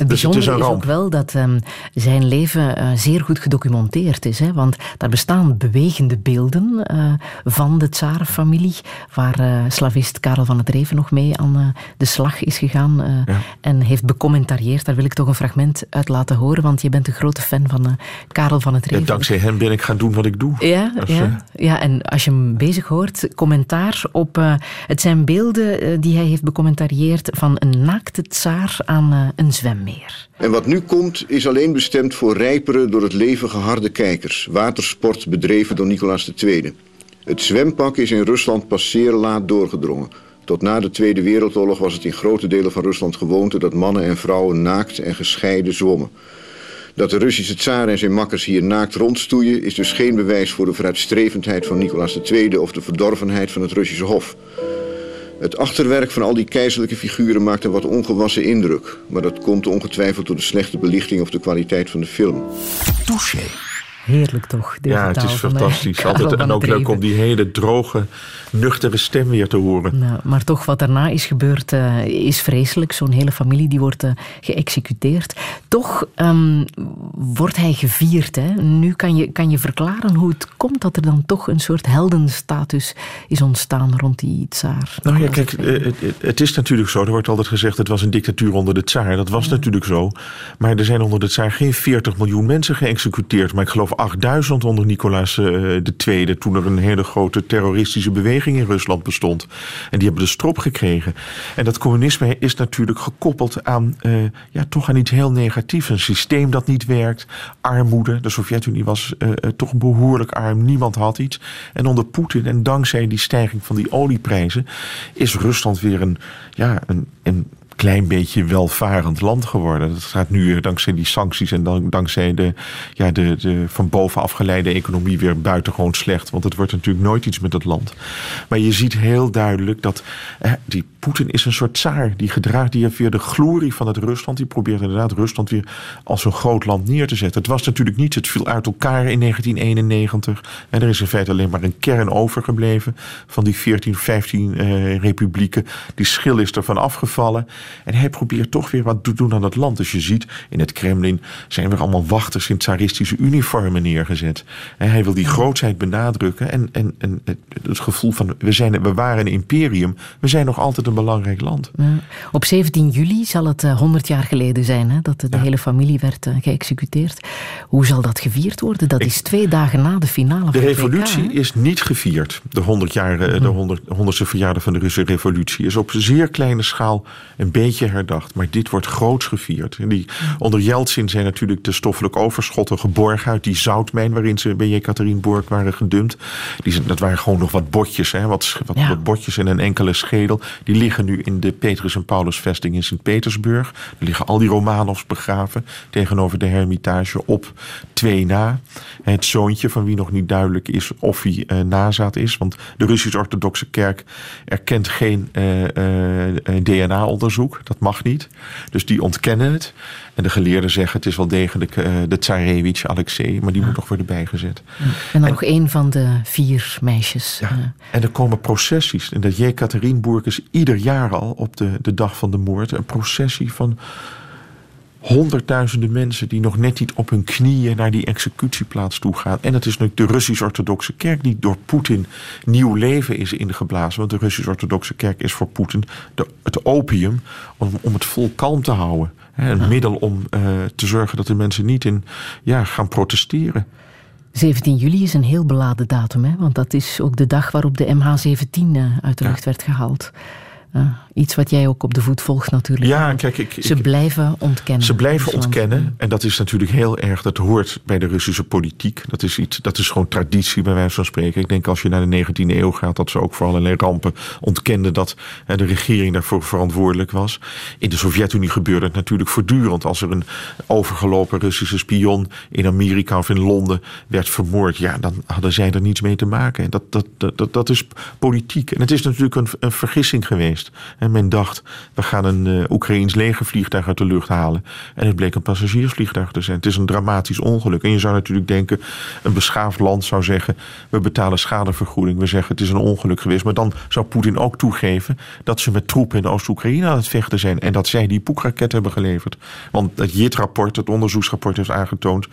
Het Dus het is ook wel dat ehm, zijn leven eh, zeer goed gedocumenteerd is. Hè? Want daar bestaan bewegende beelden eh, van de tsarenfamilie, waar eh, slavist Karel van het Reven nog mee aan de slag is gegaan en heeft becommentarieerd. Daar wil ik toch een fragment uit laten horen, want je bent een grote fan van Karel van het En Reven. dankzij hem ben ik gaan doen wat ik doe. Ja, ja, ja, en als je hem bezig hoort, commentaar op. het zijn beelden die hij heeft becommentarieerd van een naakte tsaar aan een zwemmeer. En wat nu komt is alleen bestemd voor rijpere, door het leven geharde kijkers. Watersport bedreven door Nicolaas II. Het zwempak is in Rusland pas zeer laat doorgedrongen. Tot na de Tweede Wereldoorlog was het in grote delen van Rusland gewoonte dat mannen en vrouwen naakt en gescheiden zwommen. Dat de Russische tsaar en zijn makkers hier naakt rondstoeien is dus geen bewijs voor de vooruitstrevendheid van Nicolaas II of de verdorvenheid van het Russische Hof. Het achterwerk van al die keizerlijke figuren maakt een wat ongewassen indruk. Maar dat komt ongetwijfeld door de slechte belichting of de kwaliteit van de film. Touché. Heerlijk toch? Deze Ja, het is fantastisch. Altijd, en ook leuk om die hele droge, nuchtere stem weer te horen. Nou, maar toch, wat daarna is gebeurd, eh, is vreselijk. Zo'n hele familie die wordt eh, geëxecuteerd. Toch ehm, wordt hij gevierd. Hè? Nu kan je, kan je verklaren hoe het komt dat er dan toch een soort heldenstatus is ontstaan rond die tsaar. Nou ja, kijk, eh, het, het- het is natuurlijk zo. Er wordt altijd gezegd het was een dictatuur onder de tsaar. Dat was natuurlijk zo. Maar er zijn onder de tsaar geen 40 miljoen mensen geëxecuteerd. Maar ik geloof 8000 onder Nicolaas eh, II. Toen er een hele grote terroristische beweging in Rusland bestond. En die hebben de strop gekregen. En dat communisme is natuurlijk gekoppeld aan, eh, ja, toch aan iets heel negatiefs. Een systeem dat niet werkt. Armoede. De Sovjet-Unie was eh, eh, toch behoorlijk arm. Niemand had iets. En onder Poetin en dankzij die stijging van die olieprijzen is Rusland weer een, ja, een, een klein beetje welvarend land geworden. Dat gaat nu dankzij die sancties en dan, dankzij de, ja, de, de van bovenaf geleide economie weer buitengewoon slecht. Want het wordt natuurlijk nooit iets met het land. Maar je ziet heel duidelijk dat die Poetin is een soort tsaar. Die gedraagt, die heeft weer de glorie van het Rusland. Die probeert inderdaad Rusland weer als een groot land neer te zetten. Het was natuurlijk niet, het viel uit elkaar in 1991. En er is in feite alleen maar een kern overgebleven van die 14, 15 eh, republieken. Die schil is ervan afgevallen. En hij probeert toch weer wat te doen aan het land. Dus je ziet, in het Kremlin zijn weer allemaal wachters in tsaristische uniformen neergezet. En hij wil die grootheid benadrukken. En, en, en het, het gevoel van, we, zijn, we waren een imperium. We zijn nog altijd een belangrijk land. Ja. Op 17 juli zal het eh, 100 jaar geleden zijn hè, dat de hele familie werd eh, geëxecuteerd. Hoe zal dat gevierd worden? Dat is twee dagen na de finale De van het revolutie WK, is niet gevierd. De 100 jaar, eh, de 100, 100ste verjaardag van de Russische revolutie is op zeer kleine schaal een beetje herdacht. Maar dit wordt groots gevierd. En die, onder Yeltsin zijn natuurlijk de stoffelijke overschotten geborgen uit die zoutmijn waarin ze bij Jekaterinburg waren gedumpt. Die, dat waren gewoon nog wat botjes, hè, wat, wat, Ja. wat botjes en een enkele schedel. Die liggen nu in de Petrus en Paulus vesting in Sint-Petersburg. Er liggen al die Romanovs begraven tegenover de Hermitage op twee na. Het zoontje van wie nog niet duidelijk is of hij eh, nazaat is. Want de Russisch-Orthodoxe Kerk erkent geen eh, eh, DNA-onderzoeg. Dat mag niet. Dus die ontkennen het. En de geleerden zeggen het is wel degelijk de tsarevich Alexei. Maar die moet nog worden bijgezet. En dan nog één van de vier meisjes. Ja. En er komen processies. En dat Jekaterinburg is ieder jaar al op de, de dag van de moord een processie van honderdduizenden mensen die nog net niet op hun knieën naar die executieplaats toe gaan. En het is natuurlijk de Russisch-Orthodoxe Kerk die door Poetin nieuw leven is ingeblazen. Want de Russisch-Orthodoxe Kerk is voor Poetin het opium om, om het vol kalm te houden. Een middel om uh, te zorgen dat de mensen niet in, ja, gaan protesteren. 17 juli is een heel beladen datum, hè? want dat is ook de dag waarop de MH17 uh, uit de lucht werd gehaald. Uh, iets wat jij ook op de voet volgt natuurlijk. Ja, kijk, ik, ze blijven ontkennen. Ze blijven ontkennen. En dat is natuurlijk heel erg, dat hoort bij de Russische politiek. Dat is, iets, dat is gewoon traditie bij wijze van spreken. Ik denk als je naar de 19e eeuw gaat, dat ze ook voor allerlei rampen ontkenden dat hè, de regering daarvoor verantwoordelijk was. In de Sovjet-Unie gebeurde het natuurlijk voortdurend. Als er een overgelopen Russische spion in Amerika of in Londen werd vermoord, ja, dan hadden zij er niets mee te maken. Dat, dat, dat, dat, dat is politiek. En het is natuurlijk een, een vergissing geweest. En men dacht, we gaan een uh, Oekraïns legervliegtuig uit de lucht halen. En het bleek een passagiersvliegtuig te zijn. Het is een dramatisch ongeluk. En je zou natuurlijk denken, een beschaafd land zou zeggen... we betalen schadevergoeding. We zeggen, het is een ongeluk geweest. Maar dan zou Poetin ook toegeven dat ze met troepen in Oost-Oekraïne aan het vechten zijn. En dat zij die poekraket hebben geleverd. Want het JIT-rapport, het onderzoeksrapport, heeft aangetoond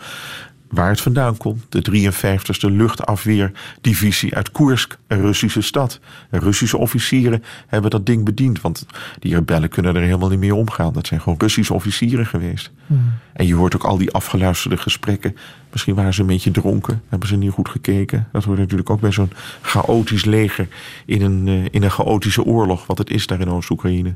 waar het vandaan komt. De 53e luchtafweerdivisie uit Koersk, een Russische stad. Russische officieren hebben dat ding bediend. Want die rebellen kunnen er helemaal niet meer omgaan. Dat zijn gewoon Russische officieren geweest. Hmm. En je hoort ook al die afgeluisterde gesprekken. Misschien waren ze een beetje dronken. Hebben ze niet goed gekeken. Dat hoort natuurlijk ook bij zo'n chaotisch leger. In een, eh, in een chaotische oorlog. Wat het is daar in Oost-Oekraïne.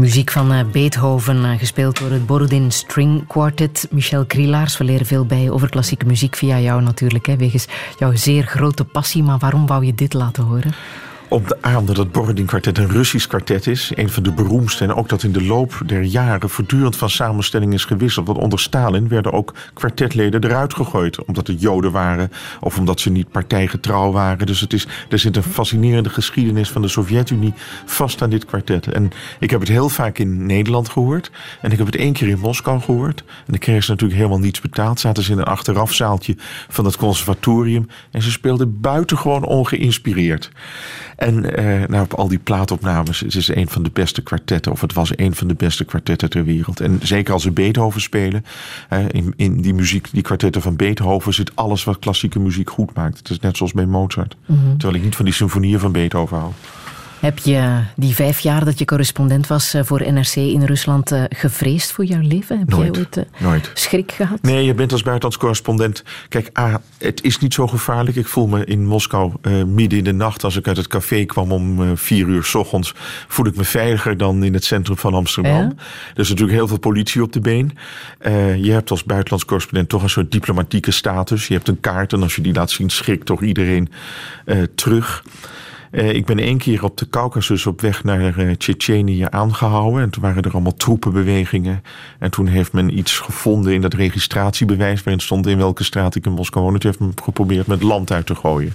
Muziek van uh, Beethoven, uh, gespeeld door het Borodin String Quartet. Michel Krielaars, we leren veel bij over klassieke muziek via jou natuurlijk, hè, wegens jouw zeer grote passie. Maar waarom wou je dit laten horen? Op de aan dat het Borodin kwartet een Russisch kwartet is. Een van de beroemdste. En ook dat in de loop der jaren voortdurend van samenstelling is gewisseld. Want onder Stalin werden ook kwartetleden eruit gegooid. Omdat het Joden waren. Of omdat ze niet partijgetrouw waren. Dus het is, er zit een fascinerende geschiedenis van de Sovjet-Unie vast aan dit kwartet. En ik heb het heel vaak in Nederland gehoord. En ik heb het één keer in Moskou gehoord. En dan kregen ze natuurlijk helemaal niets betaald. Zaten ze in een achterafzaaltje van het conservatorium. En ze speelden buitengewoon ongeïnspireerd. En eh, nou, op al die plaatopnames, het is een van de beste kwartetten, of het was een van de beste kwartetten ter wereld. En zeker als ze Beethoven spelen, in, in die muziek, die kwartetten van Beethoven, zit alles wat klassieke muziek goed maakt. Het is net zoals bij Mozart. Mhm. Terwijl ik niet van die symfonieën van Beethoven hou. Heb je die vijf jaar dat je correspondent was eh, voor NRC in Rusland eh, gevreesd voor jouw leven? Heb nooit, jij ooit nooit. schrik gehad? Nee, je bent als buitenlands correspondent. Kijk, ah, het is niet zo gevaarlijk. Ik voel me in Moskou midden in de nacht, als ik uit het café kwam om vier uur s ochtends, voel ik me veiliger dan in het centrum van Amsterdam. Er is natuurlijk heel veel politie op de been. je hebt als buitenlands correspondent toch een soort diplomatieke status. Je hebt een kaart en als je die laat zien, schrikt toch iedereen terug. Uh, ik ben één keer op de Caucasus op weg naar uh, Tsjetsjenië aangehouden. En toen waren er allemaal troepenbewegingen. En toen heeft men iets gevonden in dat registratiebewijs... waarin stond in welke straat ik in Moskou woonde. Toen heeft men geprobeerd met land uit te gooien.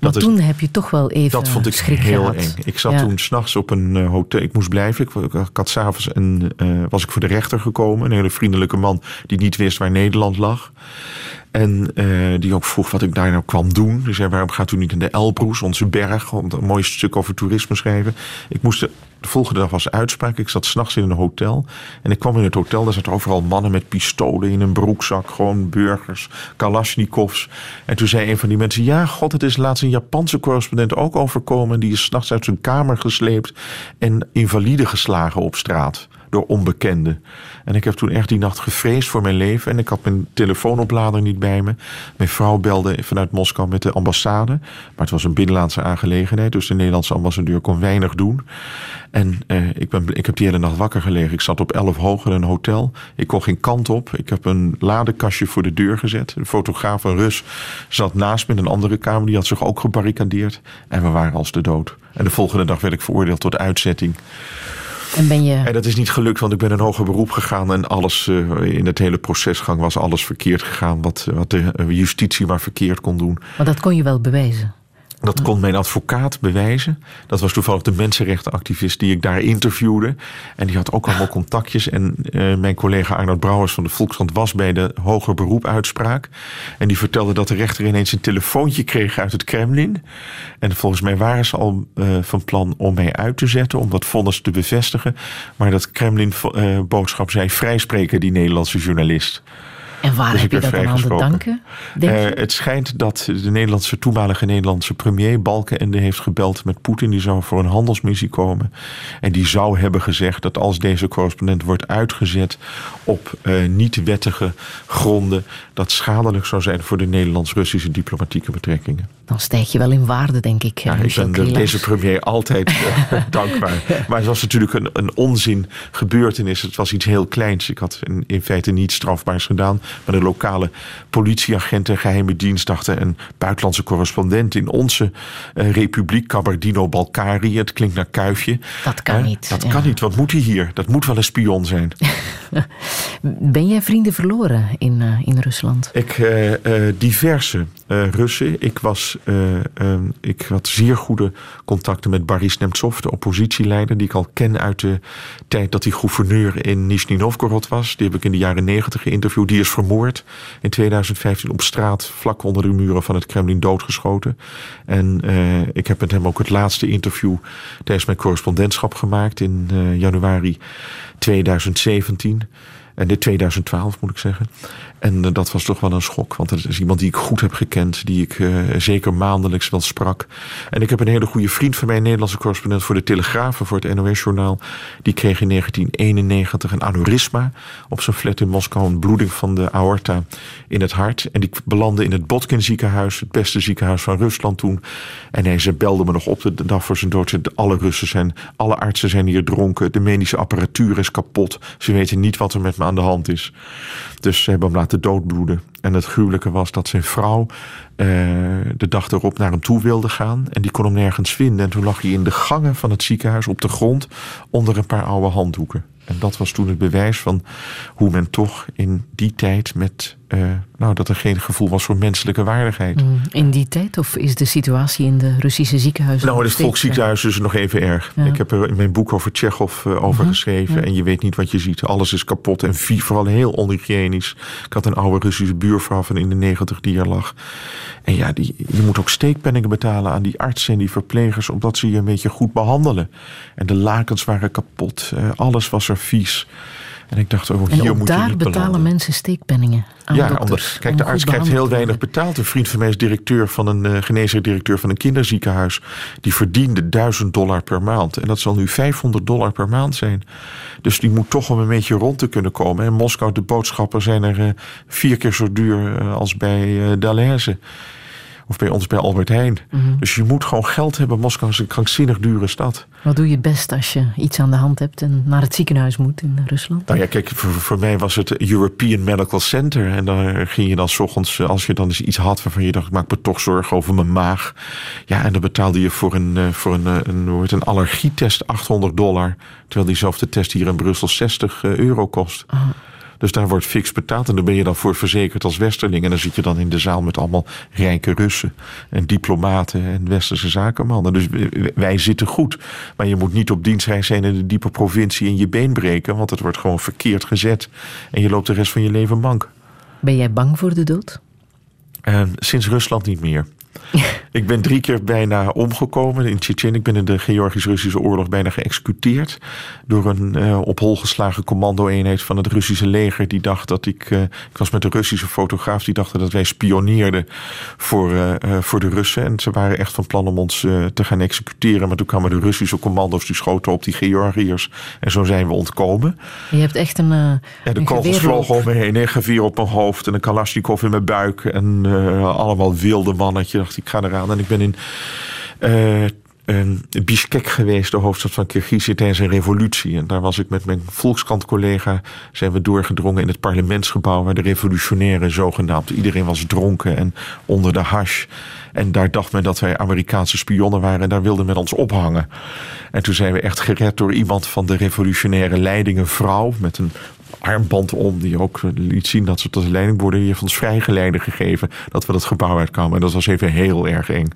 Maar dat toen heb je toch wel even Dat vond ik heel eng. Ik zat ja. toen s'nachts op een uh, hotel. Ik moest blijven. Ik, ik had s'avonds en was ik voor de rechter gekomen. Een hele vriendelijke man die niet wist waar Nederland lag. En uh, die ook vroeg wat ik daar nou kwam doen. Die zei, waarom gaat u niet in de Elbroes, onze berg, om een mooi stuk over toerisme schrijven. Ik moest de, de volgende dag was uitspraak. Ik zat s'nachts in een hotel. En ik kwam in het hotel, daar zaten overal mannen met pistolen in een broekzak. Gewoon burgers, kalasjnikovs. En toen zei een van die mensen, ja, god, het is laatst een Japanse correspondent ook overkomen. Die is s'nachts uit zijn kamer gesleept en invalide geslagen op straat door onbekenden. En ik heb toen echt die nacht gevreesd voor mijn leven. En ik had mijn telefoonoplader niet bij me. Mijn vrouw belde vanuit Moskou met de ambassade. Maar het was een binnenlandse aangelegenheid. Dus de Nederlandse ambassadeur kon weinig doen. En eh, ik, ben, ik heb die hele nacht wakker gelegen. Ik zat op 11 hoog in een hotel. Ik kon geen kant op. Ik heb een ladekastje voor de deur gezet. De fotograaf, een Rus, zat naast me in een andere kamer. Die had zich ook gebarricadeerd. En we waren als de dood. En de volgende dag werd ik veroordeeld tot uitzetting. En, ben je... en dat is niet gelukt, want ik ben een hoger beroep gegaan. En alles uh, in het hele procesgang was alles verkeerd gegaan. Wat, wat de justitie maar verkeerd kon doen. Maar dat kon je wel bewijzen? Dat kon mijn advocaat bewijzen. Dat was toevallig de mensenrechtenactivist die ik daar interviewde. En die had ook allemaal contactjes. En uh, mijn collega Arnold Brouwers van de Volkskrant was bij de hoger beroep uitspraak. En die vertelde dat de rechter ineens een telefoontje kreeg uit het Kremlin. En volgens mij waren ze al uh, van plan om mij uit te zetten, om dat vonnis te bevestigen. Maar dat Kremlin-boodschap uh, zei: vrijspreken die Nederlandse journalist. En waar dus heb je dat dan aan te danken? Uh, het schijnt dat de Nederlandse, toenmalige Nederlandse premier Balkenende heeft gebeld met Poetin. Die zou voor een handelsmissie komen. En die zou hebben gezegd dat als deze correspondent wordt uitgezet op uh, niet-wettige gronden, dat schadelijk zou zijn voor de Nederlands-Russische diplomatieke betrekkingen. Dan stijg je wel in waarde, denk ik. Ja, ik ben de, deze premier altijd uh, dankbaar. Maar het was natuurlijk een, een onzin gebeurtenis. Het was iets heel kleins. Ik had in, in feite niets strafbaars gedaan. Maar de lokale politieagenten, geheime dienst dachten een buitenlandse correspondent in onze uh, republiek, Kabardino-Balkarië. Het klinkt naar kuifje. Dat kan uh, niet. Dat ja. kan niet. Wat moet hij hier? Dat moet wel een spion zijn. ben jij vrienden verloren in, in Rusland? Ik, diverse Russen. Ik, was, ik had zeer goede contacten met Boris Nemtsov, de oppositieleider, die ik al ken uit de tijd dat hij gouverneur in Nizhny Novgorod was. Die heb ik in de jaren negentig geïnterviewd. Die is vermoord in 2015 op straat, vlak onder de muren van het Kremlin, doodgeschoten. En uh, ik heb met hem ook het laatste interview tijdens mijn correspondentschap gemaakt in uh, januari 2017. En in 2012 moet ik zeggen. En dat was toch wel een schok. Want het is iemand die ik goed heb gekend. Die ik zeker maandelijks wel sprak. En ik heb een hele goede vriend van mij, een Nederlandse correspondent voor de Telegraaf. Voor het NOS-journaal. Die kreeg in 1991 een aneurysma op zijn flat in Moskou. Een bloeding van de aorta in het hart. En die belandde in het Botkin ziekenhuis. Het beste ziekenhuis van Rusland toen. En hij ze belde me nog op de dag voor zijn dood. Alle Russen zijn, alle artsen zijn hier dronken. De medische apparatuur is kapot. Ze weten niet wat er met me aan de hand is. Dus ze hebben hem laten doodbloeden. En het gruwelijke was dat zijn vrouw uh, de dag erop naar hem toe wilde gaan. En die kon hem nergens vinden. En toen lag hij in de gangen van het ziekenhuis op de grond onder een paar oude handdoeken. En dat was toen het bewijs van hoe men toch in die tijd met. Uh, nou, dat er geen gevoel was voor menselijke waardigheid. Mm, in die tijd? Of is de situatie in de Russische ziekenhuizen? Nou, in het volksziekenhuis is nog even erg. Ik heb er in mijn boek over Tsjechov uh, over mhm, geschreven. En je weet niet wat je ziet. Alles is kapot en vooral heel onhygiënisch. Ik had een oude Russische buurvrouw van in de negentig die er lag. En ja, die, je moet ook steekpenningen betalen aan die artsen en die verplegers. omdat ze je een beetje goed behandelen. En de lakens waren kapot. Uh, alles was er vies. En ik dacht, oh, hier moet daar je niet betalen mensen steekpenningen aan ja, omdat, kijk, de arts krijgt heel weinig betaald. Een vriend van mij is directeur van een uh, directeur van een kinderziekenhuis. Die verdiende 1000 dollar per maand. En dat zal nu 500 dollar per maand zijn. Dus die moet toch om een beetje rond te kunnen komen. In Moskou, de boodschappen zijn er uh, vier keer zo duur uh, als bij uh, Dalaise. Of bij ons bij Albert Heijn. Mhm. Dus je moet gewoon geld hebben. Moskou is een krankzinnig dure stad. Wat doe je het best als je iets aan de hand hebt en naar het ziekenhuis moet in Rusland? Nou ja, kijk, voor, voor mij was het European Medical Center. En daar ging je dan s ochtends, als je dan eens iets had waarvan je dacht, ik maak me toch zorgen over mijn maag. Ja, en dan betaalde je voor een, eh, voor een, eh, een, een, een allergietest 800 dollar. Terwijl diezelfde test hier in Brussel 60 eh, euro kost. Oh. Dus daar wordt fix betaald. En daar ben je dan voor verzekerd als westerling. En dan zit je dan in de zaal met allemaal rijke Russen. En diplomaten en westerse zakenmannen. Dus wij zitten goed. Maar je moet niet op dienstreis zijn in de diepe provincie en je been breken. Want het wordt gewoon verkeerd gezet. En je loopt de rest van je leven mank. Ben jij bang voor de dood? Uh, sinds Rusland niet meer. ik ben drie keer bijna omgekomen in Tsjetsjen. Ik ben in de Georgisch-Russische oorlog bijna geëxecuteerd. Door een uh, op hol geslagen commando-eenheid van het Russische leger. Die dacht dat ik. Uh, ik was met een Russische fotograaf. Die dachten dat wij spioneerden voor, uh, voor de Russen. En ze waren echt van plan om ons te gaan executeren. Maar toen kwamen de Russische commando's. Die schoten op die Georgiërs. En zo zijn we ontkomen. Je hebt echt een. ja, de kogels vlogen om me heen. Een gevier op mijn hoofd. En een Kalashnikov in mijn buik. En allemaal wilde mannetjes dacht ik ga eraan. En ik ben in uh, Bishkek geweest, de hoofdstad van Kirgizië, tijdens een revolutie. En daar was ik met mijn Volkskrant-collega, zijn we doorgedrongen in het parlementsgebouw, waar de revolutionairen zogenaamd, iedereen was dronken en onder de hash. En daar dacht men dat wij Amerikaanse spionnen waren en daar wilden men ons ophangen. En toen zijn we echt gered door iemand van de revolutionaire leiding, een vrouw met een armband om, die ook liet zien dat ze tot leiding worden. Ons vrijgeleide gegeven dat we dat gebouw uitkwamen. En dat was even heel erg eng.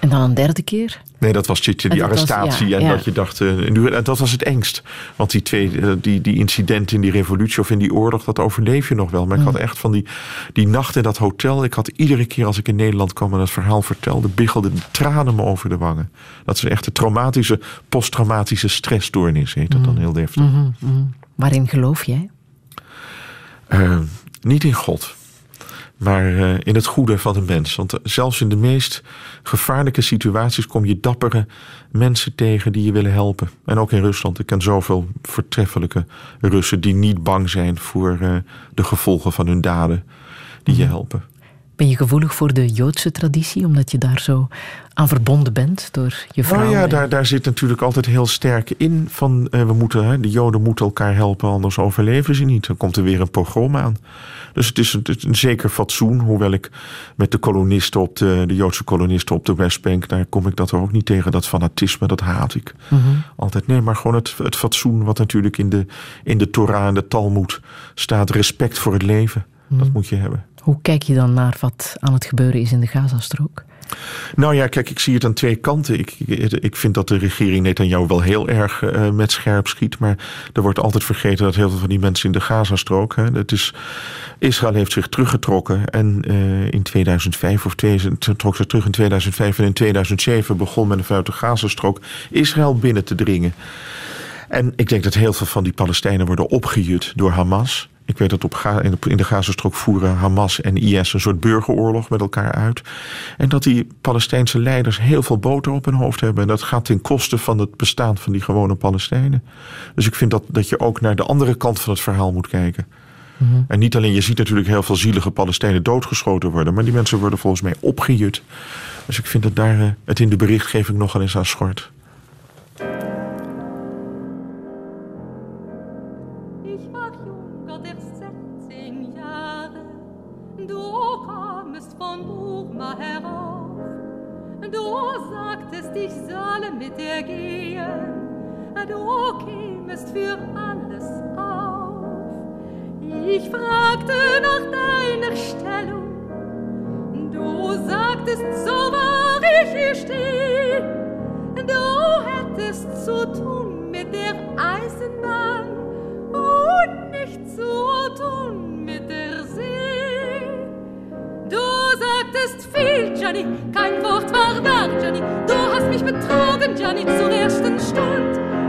En dan een derde keer? Nee, dat was Tjitje, die arrestatie. en dat je dacht, uh, dat was het engst. Want die twee, uh, die, die incidenten in die revolutie of in die oorlog, dat overleef je nog wel. Maar ik had mm. echt van die, die nacht in dat hotel. Ik had iedere keer als ik in Nederland kwam en het verhaal vertelde, biggelden tranen me over de wangen. Dat is echt de traumatische, posttraumatische stressstoornis, heet dat dan mm. heel deftig. Mm -hmm, Waarin geloof jij? Uh, niet in God maar uh, in het goede van de mens. Want zelfs in de meest gevaarlijke situaties kom je dappere mensen tegen die je willen helpen. En ook in Rusland. Ik ken zoveel voortreffelijke Russen die niet bang zijn voor uh, de gevolgen van hun daden, die je mhm. helpen. Ben je gevoelig voor de Joodse traditie, omdat je daar zo aan verbonden bent door je vrouw? Nou ja, daar, daar zit natuurlijk altijd heel sterk in van uh, we moeten, hè, de Joden moeten elkaar helpen, anders overleven ze niet. Dan komt er weer een pogrom aan. Dus het is een, een, zeker fatsoen, hoewel ik met de kolonisten op de, de Joodse kolonisten op de Westbank, daar kom ik dat er ook niet tegen. Dat fanatisme, dat haat ik. Mhm. Altijd. Nee, maar gewoon het, het fatsoen wat natuurlijk in de, in de Torah en de Talmud staat. Respect voor het leven. Dat mhm. moet je hebben. Hoe kijk je dan naar wat aan het gebeuren is in de Gazastrook? Nou ja, kijk, ik zie het aan twee kanten. Ik, ik vind dat de regering Netanyahu wel heel erg uh, met scherp schiet. Maar er wordt altijd vergeten dat heel veel van die mensen in de Gazastrook. Hè, is, Israël heeft zich teruggetrokken. En uh, in 2005 of 2000, trok ze terug in 2005. En in 2007 begon men vanuit de Gazastrook Israël binnen te dringen. En ik denk dat heel veel van die Palestijnen worden opgejut door Hamas. Ik weet dat op in de Gazastrook voeren Hamas en IS een soort burgeroorlog met elkaar uit. En dat die Palestijnse leiders heel veel boter op hun hoofd hebben. En dat gaat ten koste van het bestaan van die gewone Palestijnen. Dus ik vind dat, dat je ook naar de andere kant van het verhaal moet kijken. Mhm. En niet alleen, je ziet natuurlijk heel veel zielige Palestijnen doodgeschoten worden. Maar die mensen worden volgens mij opgejut. Dus ik vind dat daar eh, het in de berichtgeving nogal eens aan schort. Du kämest für alles auf. Ich fragte nach deiner Stellung, du sagtest, so wahr ich hier steh, du hättest zu tun mit der Eisenbahn und nicht zu tun mit der See. Du sagtest viel, Johnny, kein Wort war wahr, Johnny. Du hast mich betrogen, Johnny, zur ersten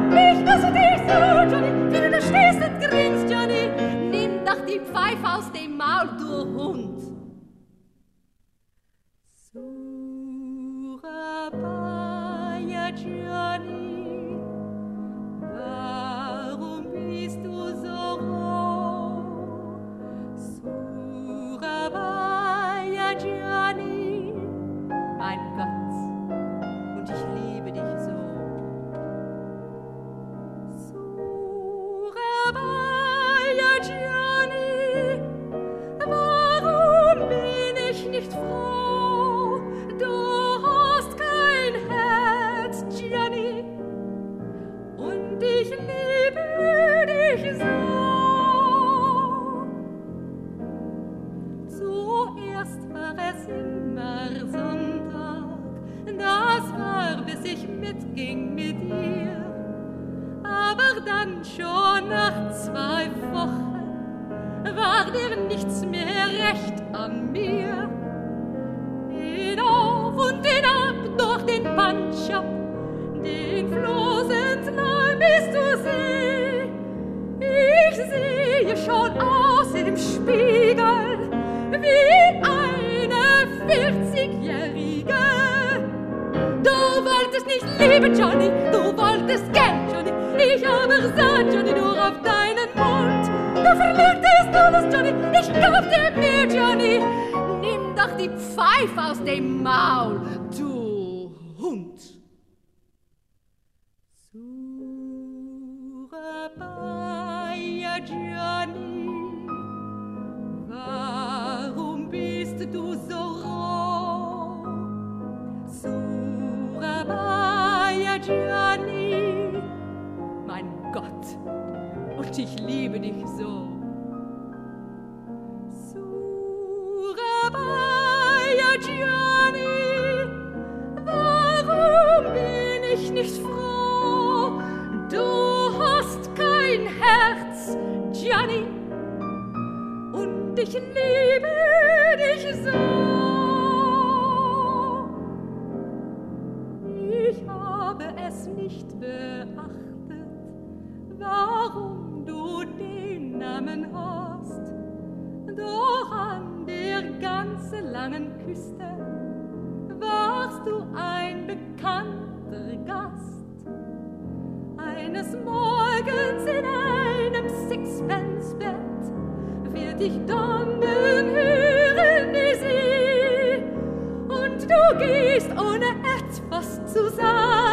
Stund. Ich hasse dich so, Johnny, wie du da stehst und grinst, Johnny. Nimm doch die Pfeife aus dem Maul, du Hund. Surabaya, Johnny, lieben, Johnny, du wolltest Geld, Johnny. Ich aber sah, Johnny, nur auf deinen Mund. Du verlangtest alles, Johnny, ich gab dir mehr, Johnny. Nimm doch die Pfeife aus dem Maul, du Hund. Surabaya, Johnny, warum bist du so roh? Surabaya, Johnny, mein Gott, und ich liebe dich so. Surabaya, Johnny, warum bin ich nicht froh? Du hast kein Herz, Gianni, und ich liebe dich so. Nicht beachtet, warum du den Namen hast. Doch an der ganzen langen Küste warst du ein bekannter Gast. Eines Morgens in einem Sixpence-Bett wird dich donnern hören die See. Und du gehst ohne etwas zu sagen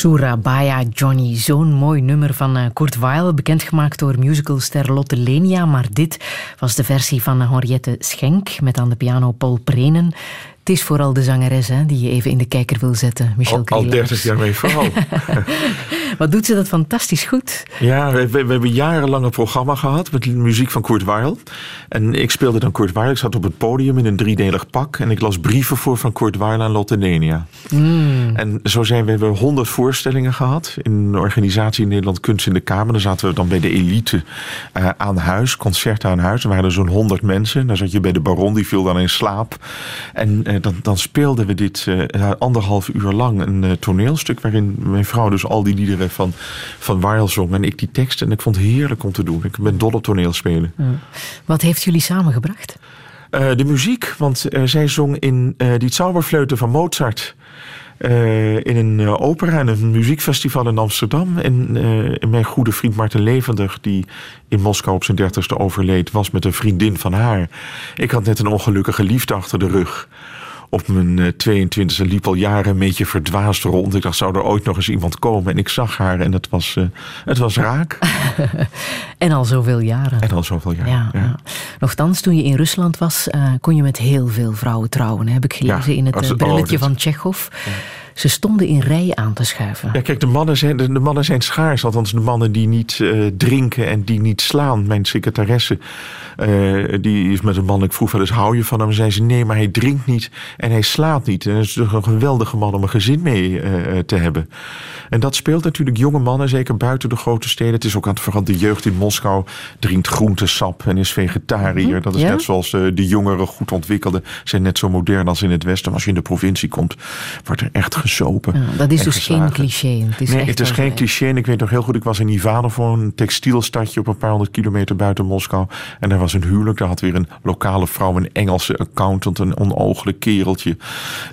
Surabaya Johnny, zo'n mooi nummer van uh, Kurt Weill, bekendgemaakt door musicalster Lotte Lenia. Maar dit was de versie van Henriette Schenk met aan de piano Paul Prenen. Het is vooral de zangeres hè, die je even in de kijker wil zetten, Michel Al, al 30 jaar mee vooral. Wat doet ze dat fantastisch goed? Ja, we, we, hebben jarenlang een programma gehad met muziek van Kurt Weill. En ik speelde dan Kurt Weill. Ik zat op het podium in een driedelig pak. En ik las brieven voor van Kurt Weill aan Lotte Nenia. Mm. En zo zijn we, we hebben honderd voorstellingen gehad. In een organisatie in Nederland Kunst in de Kamer. Dan zaten we dan bij de elite uh, aan huis. Concerten aan huis. Er waren er zo'n honderd mensen. Dan zat je bij de baron, die viel dan in slaap. En uh, dan, dan speelden we dit uh, anderhalf uur lang. Een toneelstuk waarin mijn vrouw dus al die liederen van, van Weil zong. En ik die teksten. En ik vond het heerlijk om te doen. Ik ben dol op toneelspelen. Ja. Wat heeft jullie samengebracht? Uh, de muziek, want zij zong in die Zauberfleuten van Mozart. in een opera en een muziekfestival in Amsterdam. En mijn goede vriend Martin Levendig, die in Moskou op zijn dertigste overleed, was met een vriendin van haar. Ik had net een ongelukkige liefde achter de rug op mijn 22e liep al jaren een beetje verdwaasd rond. Ik dacht, zou er ooit nog eens iemand komen? En ik zag haar en het was, uh, het was raak. en al zoveel jaren. En al zoveel jaren, ja. ja. ja. Nochtans, toen je in Rusland was, uh, kon je met heel veel vrouwen trouwen. Heb ik gelezen ja, in het, het brilletje oh, van Tsjechov. Ze stonden in rijen aan te schuiven. Ja, kijk, de mannen zijn, de, de mannen zijn schaars. Althans, de mannen die niet uh, drinken en die niet slaan. Mijn secretaresse, uh, die is met een man, ik vroeg wel eens, hou je van hem? zei ze, nee, maar hij drinkt niet en hij slaat niet. En dat is toch een geweldige man om een gezin mee uh, te hebben. En dat speelt natuurlijk jonge mannen, zeker buiten de grote steden. Het is ook aan het vooral de jeugd in Moskou drinkt groentesap en is vegetariër. -hmm. Dat is ja? net zoals de, de jongeren goed ontwikkelde zijn net zo modern als in het Westen. Maar als je in de provincie komt, wordt er echt gesopen. Ja, dat is dus geslagen. geen cliché. Het is nee, het is geen cliché. En ik weet nog heel goed, ik was in Ivanovo, een textielstadje op een paar honderd kilometer buiten Moskou. En daar was een huwelijk. Daar had weer een lokale vrouw, een Engelse accountant, een onooglijk kereltje.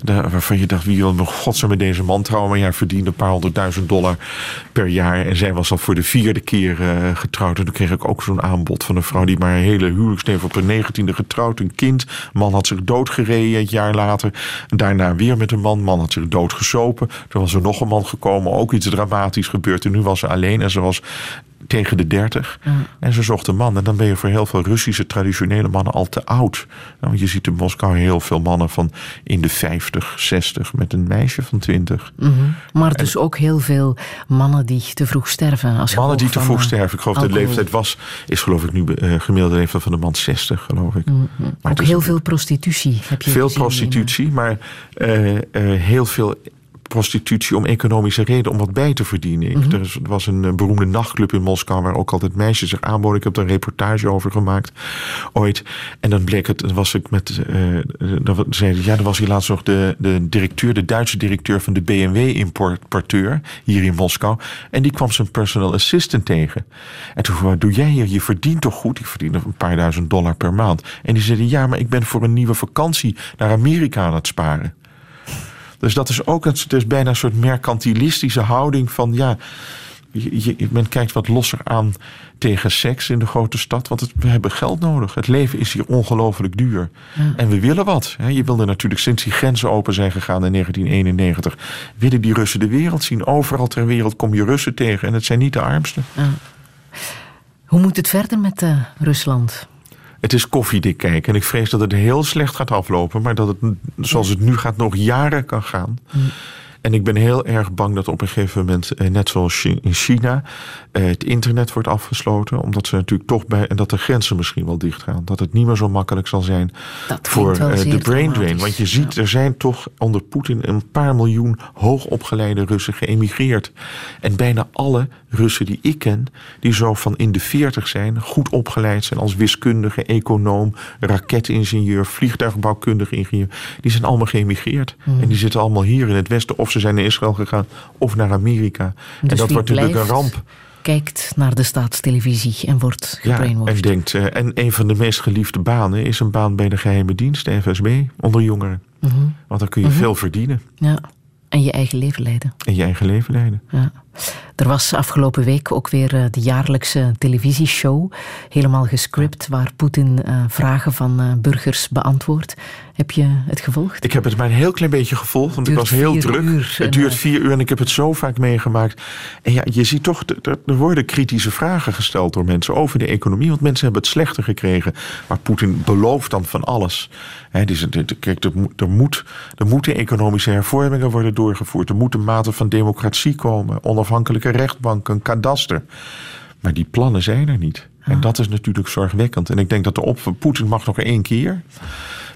Daar, waarvan je dacht, wie wil nog godsnaam met deze man trouwen? Maar ja, verdiende een paar honderdduizend dollar per jaar. En zij was al voor de vierde keer uh, getrouwd. En toen kreeg ik ook zo'n aanbod van een vrouw die maar een hele huwelijksneef op de negentiende getrouwd. Een kind. Man had zich doodgereden het jaar later. En daarna weer met een man. Man had zich doodgesopen. Toen was er nog een man gekomen. Ook iets dramatisch gebeurd. En nu was ze alleen. En ze was tegen de 30. Mm. En ze zocht een man. En dan ben je voor heel veel Russische traditionele mannen al te oud. Nou, je ziet in Moskou heel veel mannen van in de 50, 60 met een meisje van 20. Mm -hmm. Maar dus ook heel veel mannen die te vroeg sterven. Als mannen die te vroeg sterven. Ik geloof dat de leeftijd was, is geloof ik nu uh, gemiddelde leeftijd van de man 60, geloof ik. Mm -hmm. Maar ook heel veel prostitutie heb je Veel prostitutie, in, maar uh, uh, heel veel prostitutie om economische reden, om wat bij te verdienen. Mm -hmm. Er was een beroemde nachtclub in Moskou waar ook altijd meisjes zich aanboden. Ik heb er een reportage over gemaakt ooit. En dan bleek het, dan was ik met, uh, dan zei, ja, dan was hier laatst nog de, de directeur, de Duitse directeur van de BMW-importeur hier in Moskou. En die kwam zijn personal assistant tegen. En toen vroeg, doe jij hier? Je verdient toch goed? Ik verdien een paar duizend dollar per maand. En die zei, ja, maar ik ben voor een nieuwe vakantie naar Amerika aan het sparen. Dus dat is ook het is bijna een soort mercantilistische houding van ja. Je, je, men kijkt wat losser aan tegen seks in de grote stad. Want het, we hebben geld nodig. Het leven is hier ongelooflijk duur. Ja. En we willen wat. Je wilde natuurlijk sinds die grenzen open zijn gegaan in 1991. Willen die Russen de wereld zien. Overal ter wereld kom je Russen tegen. En het zijn niet de armsten. Ja. Hoe moet het verder met uh, Rusland? Het is koffiedik kijken. En ik vrees dat het heel slecht gaat aflopen. Maar dat het, zoals het nu gaat, nog jaren kan gaan. Mm. En ik ben heel erg bang dat op een gegeven moment, net zoals in China, het internet wordt afgesloten. Omdat ze natuurlijk toch bij. En dat de grenzen misschien wel dicht gaan. Dat het niet meer zo makkelijk zal zijn dat voor de brain drain. Want je ziet, er zijn toch onder Poetin een paar miljoen hoogopgeleide Russen geëmigreerd. En bijna alle Russen die ik ken, die zo van in de veertig zijn, goed opgeleid zijn als wiskundige, econoom, raketingenieur, vliegtuigbouwkundige ingenieur, die zijn allemaal geëmigreerd. Mm. En die zitten allemaal hier in het Westen, of ze zijn naar Israël gegaan of naar Amerika. Dus en dat wordt natuurlijk een ramp. Kijkt naar de staatstelevisie en wordt gebrainwashed. Ja, en denkt, uh, en een van de meest geliefde banen is een baan bij de geheime dienst, de FSB, onder jongeren. Mm -hmm. Want dan kun je mm -hmm. veel verdienen. Ja. En je eigen leven leiden. En je eigen leven leiden. Ja. Er was afgelopen week ook weer eh, de jaarlijkse televisieshow, helemaal gescript, waar Poetin uh, vragen van uh, burgers beantwoordt. Heb je het gevolgd? Ik heb het maar een heel klein beetje gevolgd, want ik was heel druk. Uur, het duurt vier uur en ik heb het zo vaak meegemaakt. En ja, je ziet toch, er worden kritische vragen gesteld door mensen over de economie, want mensen hebben het slechter gekregen. Maar Poetin belooft dan van alles. He, dus, kijk, er, er, moet, er moeten economische hervormingen worden doorgevoerd. Er moet een mate van democratie komen, onafhankelijke rechtbank, een kadaster. Maar die plannen zijn er niet. En dat is natuurlijk zorgwekkend. En ik denk dat de op Poetin mag nog één keer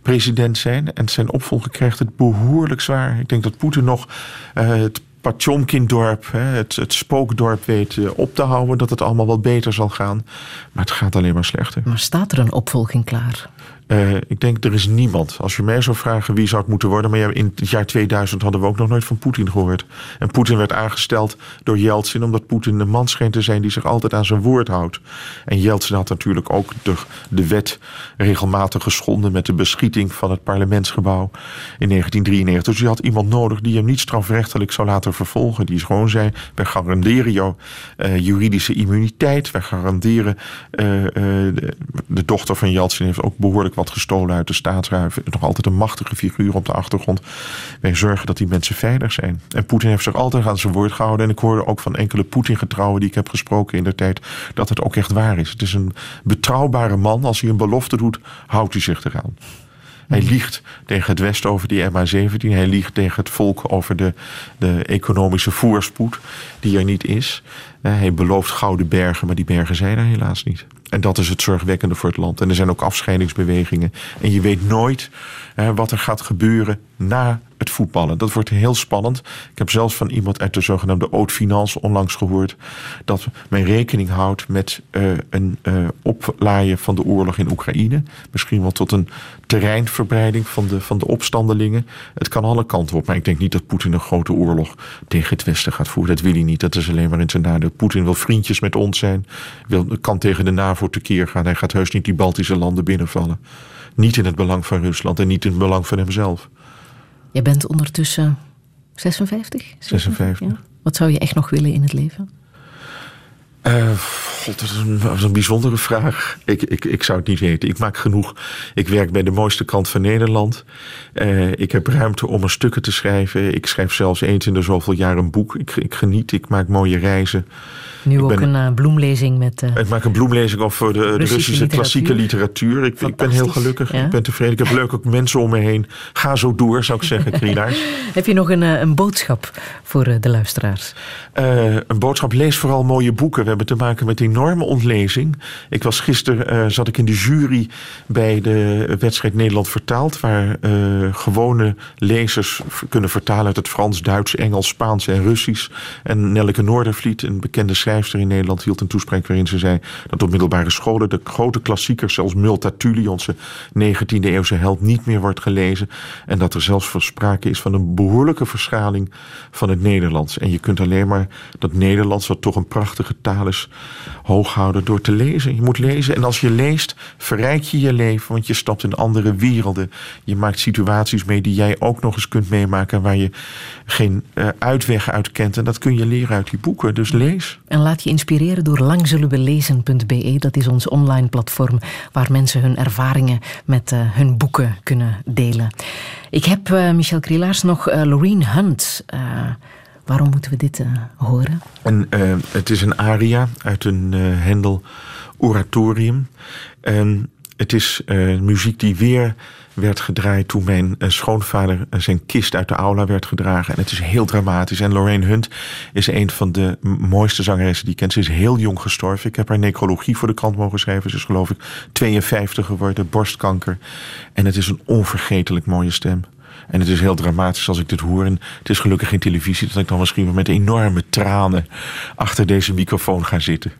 president zijn. En zijn opvolger krijgt het behoorlijk zwaar. Ik denk dat Poetin nog uh, het Patjomkin-dorp, het, het spookdorp weet uh, op te houden. Dat het allemaal wat beter zal gaan. Maar het gaat alleen maar slechter. Maar staat er een opvolging klaar? Uh, ik denk, er is niemand. Als je mij zou vragen wie zou het moeten worden. Maar in het jaar 2000 hadden we ook nog nooit van Poetin gehoord. En Poetin werd aangesteld door Yeltsin. Omdat Poetin een man scheen te zijn die zich altijd aan zijn woord houdt. En Yeltsin had natuurlijk ook de, de wet regelmatig geschonden. met de beschieting van het parlementsgebouw in 1993. Dus je had iemand nodig die hem niet strafrechtelijk zou laten vervolgen. Die gewoon zei: wij garanderen jouw uh, juridische immuniteit. Wij garanderen. Uh, de, de dochter van Yeltsin heeft ook behoorlijk wat gestolen uit de staatsruif. Nog altijd een machtige figuur op de achtergrond. Wij zorgen dat die mensen veilig zijn. En Poetin heeft zich altijd aan zijn woord gehouden. En ik hoorde ook van enkele Poetin-getrouwen die ik heb gesproken in de tijd. dat het ook echt waar is. Het is een betrouwbare man. Als hij een belofte doet, houdt hij zich eraan. Hij liegt tegen het Westen over die MH17. Hij liegt tegen het volk over de, de economische voorspoed die er niet is. Hij belooft gouden bergen, maar die bergen zijn er helaas niet. En dat is het zorgwekkende voor het land. En er zijn ook afscheidingsbewegingen. En je weet nooit wat er gaat gebeuren na het voetballen. Dat wordt heel spannend. Ik heb zelfs van iemand uit de zogenaamde Haute Finance onlangs gehoord... dat men rekening houdt met uh, een uh, oplaaien van de oorlog in Oekraïne. Misschien wel tot een terreinverbreiding van de, van de opstandelingen. Het kan alle kanten op. Maar ik denk niet dat Poetin een grote oorlog tegen het Westen gaat voeren. Dat wil hij niet. Dat is alleen maar in zijn nadeel. Poetin wil vriendjes met ons zijn. Wil, kan tegen de NAVO tekeer gaan. Hij gaat heus niet die Baltische landen binnenvallen. Niet in het belang van Rusland en niet in het belang van hemzelf. Je bent ondertussen 56? 56. Ja. Wat zou je echt nog willen in het leven? Uh, God, dat is, een, dat is een bijzondere vraag. Ik, ik, ik zou het niet weten. Ik maak genoeg. Ik werk bij de mooiste kant van Nederland. Uh, ik heb ruimte om een stukken te schrijven. Ik schrijf zelfs eens in de zoveel jaar een boek. Ik, ik geniet, ik maak mooie reizen. Nu ik ook ben, een uh, bloemlezing met. ik maak een bloemlezing over de Russische, klassieke literatuur. Ik, ik, ben heel gelukkig. Ja? Ik ben tevreden. Ik heb leuke mensen om me heen. Ga zo door, zou ik zeggen, Krinaars. heb je nog een, een boodschap voor de luisteraars? een boodschap. Lees vooral mooie boeken. Hebben te maken met enorme ontlezing. Ik was gisteren uh, zat ik in de jury bij de wedstrijd Nederland vertaald, waar uh, gewone lezers kunnen vertalen uit het Frans, Duits, Engels, Spaans en Russisch. En Nelleke Noordervliet, een bekende schrijfster in Nederland, hield een toespraak waarin ze zei dat op middelbare scholen de grote klassiekers, zelfs Multatuli, onze 19e eeuwse held, niet meer wordt gelezen. En dat er zelfs sprake is van een behoorlijke verschaling van het Nederlands. En je kunt alleen maar dat Nederlands, wat toch een prachtige taal hoog houden door te lezen. Je moet lezen en als je leest, verrijk je je leven, want je stapt in andere werelden. Je maakt situaties mee die jij ook nog eens kunt meemaken waar je geen uh, uitweg uit kent. En dat kun je leren uit die boeken, dus lees. En laat je inspireren door langzullenwelezen.be. Dat is ons online platform waar mensen hun ervaringen met uh, hun boeken kunnen delen. Ik heb, uh, Michel Krielaars, nog Loreen Hunt Waarom moeten we dit uh, horen? En, uh, het is een aria uit een uh, Hendel oratorium. En het is muziek die weer werd gedraaid toen mijn schoonvader zijn kist uit de aula werd gedragen. En het is heel dramatisch. En Lorraine Hunt is een van de mooiste zangeressen die ik ken. Ze is heel jong gestorven. Ik heb haar necrologie voor de krant mogen schrijven. Ze is geloof ik 52 geworden, borstkanker. En het is een onvergetelijk mooie stem. En het is heel dramatisch als ik dit hoor. En het is gelukkig geen televisie dat ik dan misschien met enorme tranen achter deze microfoon ga zitten.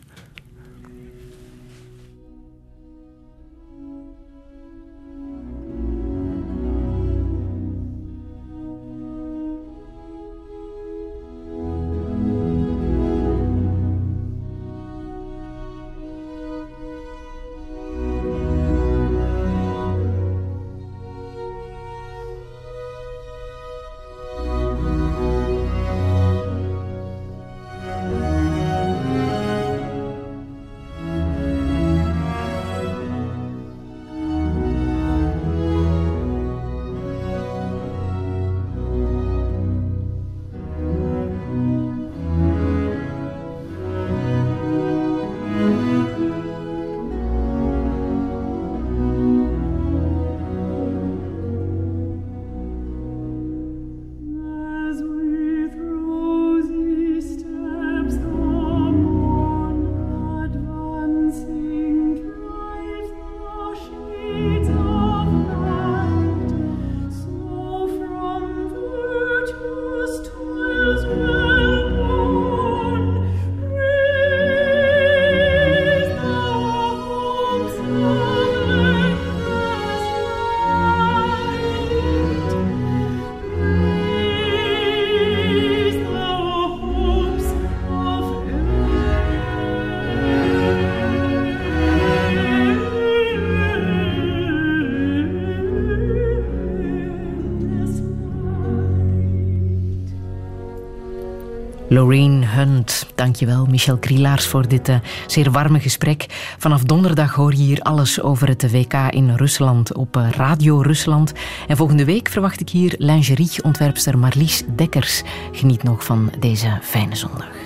Lorraine Hunt, dankjewel. Michel Krielaars voor dit uh, zeer warme gesprek. Vanaf donderdag hoor je hier alles over het WK in Rusland op uh, Radio Rusland. En volgende week verwacht ik hier lingerie-ontwerpster Marlies Dekkers. Geniet nog van deze fijne zondag.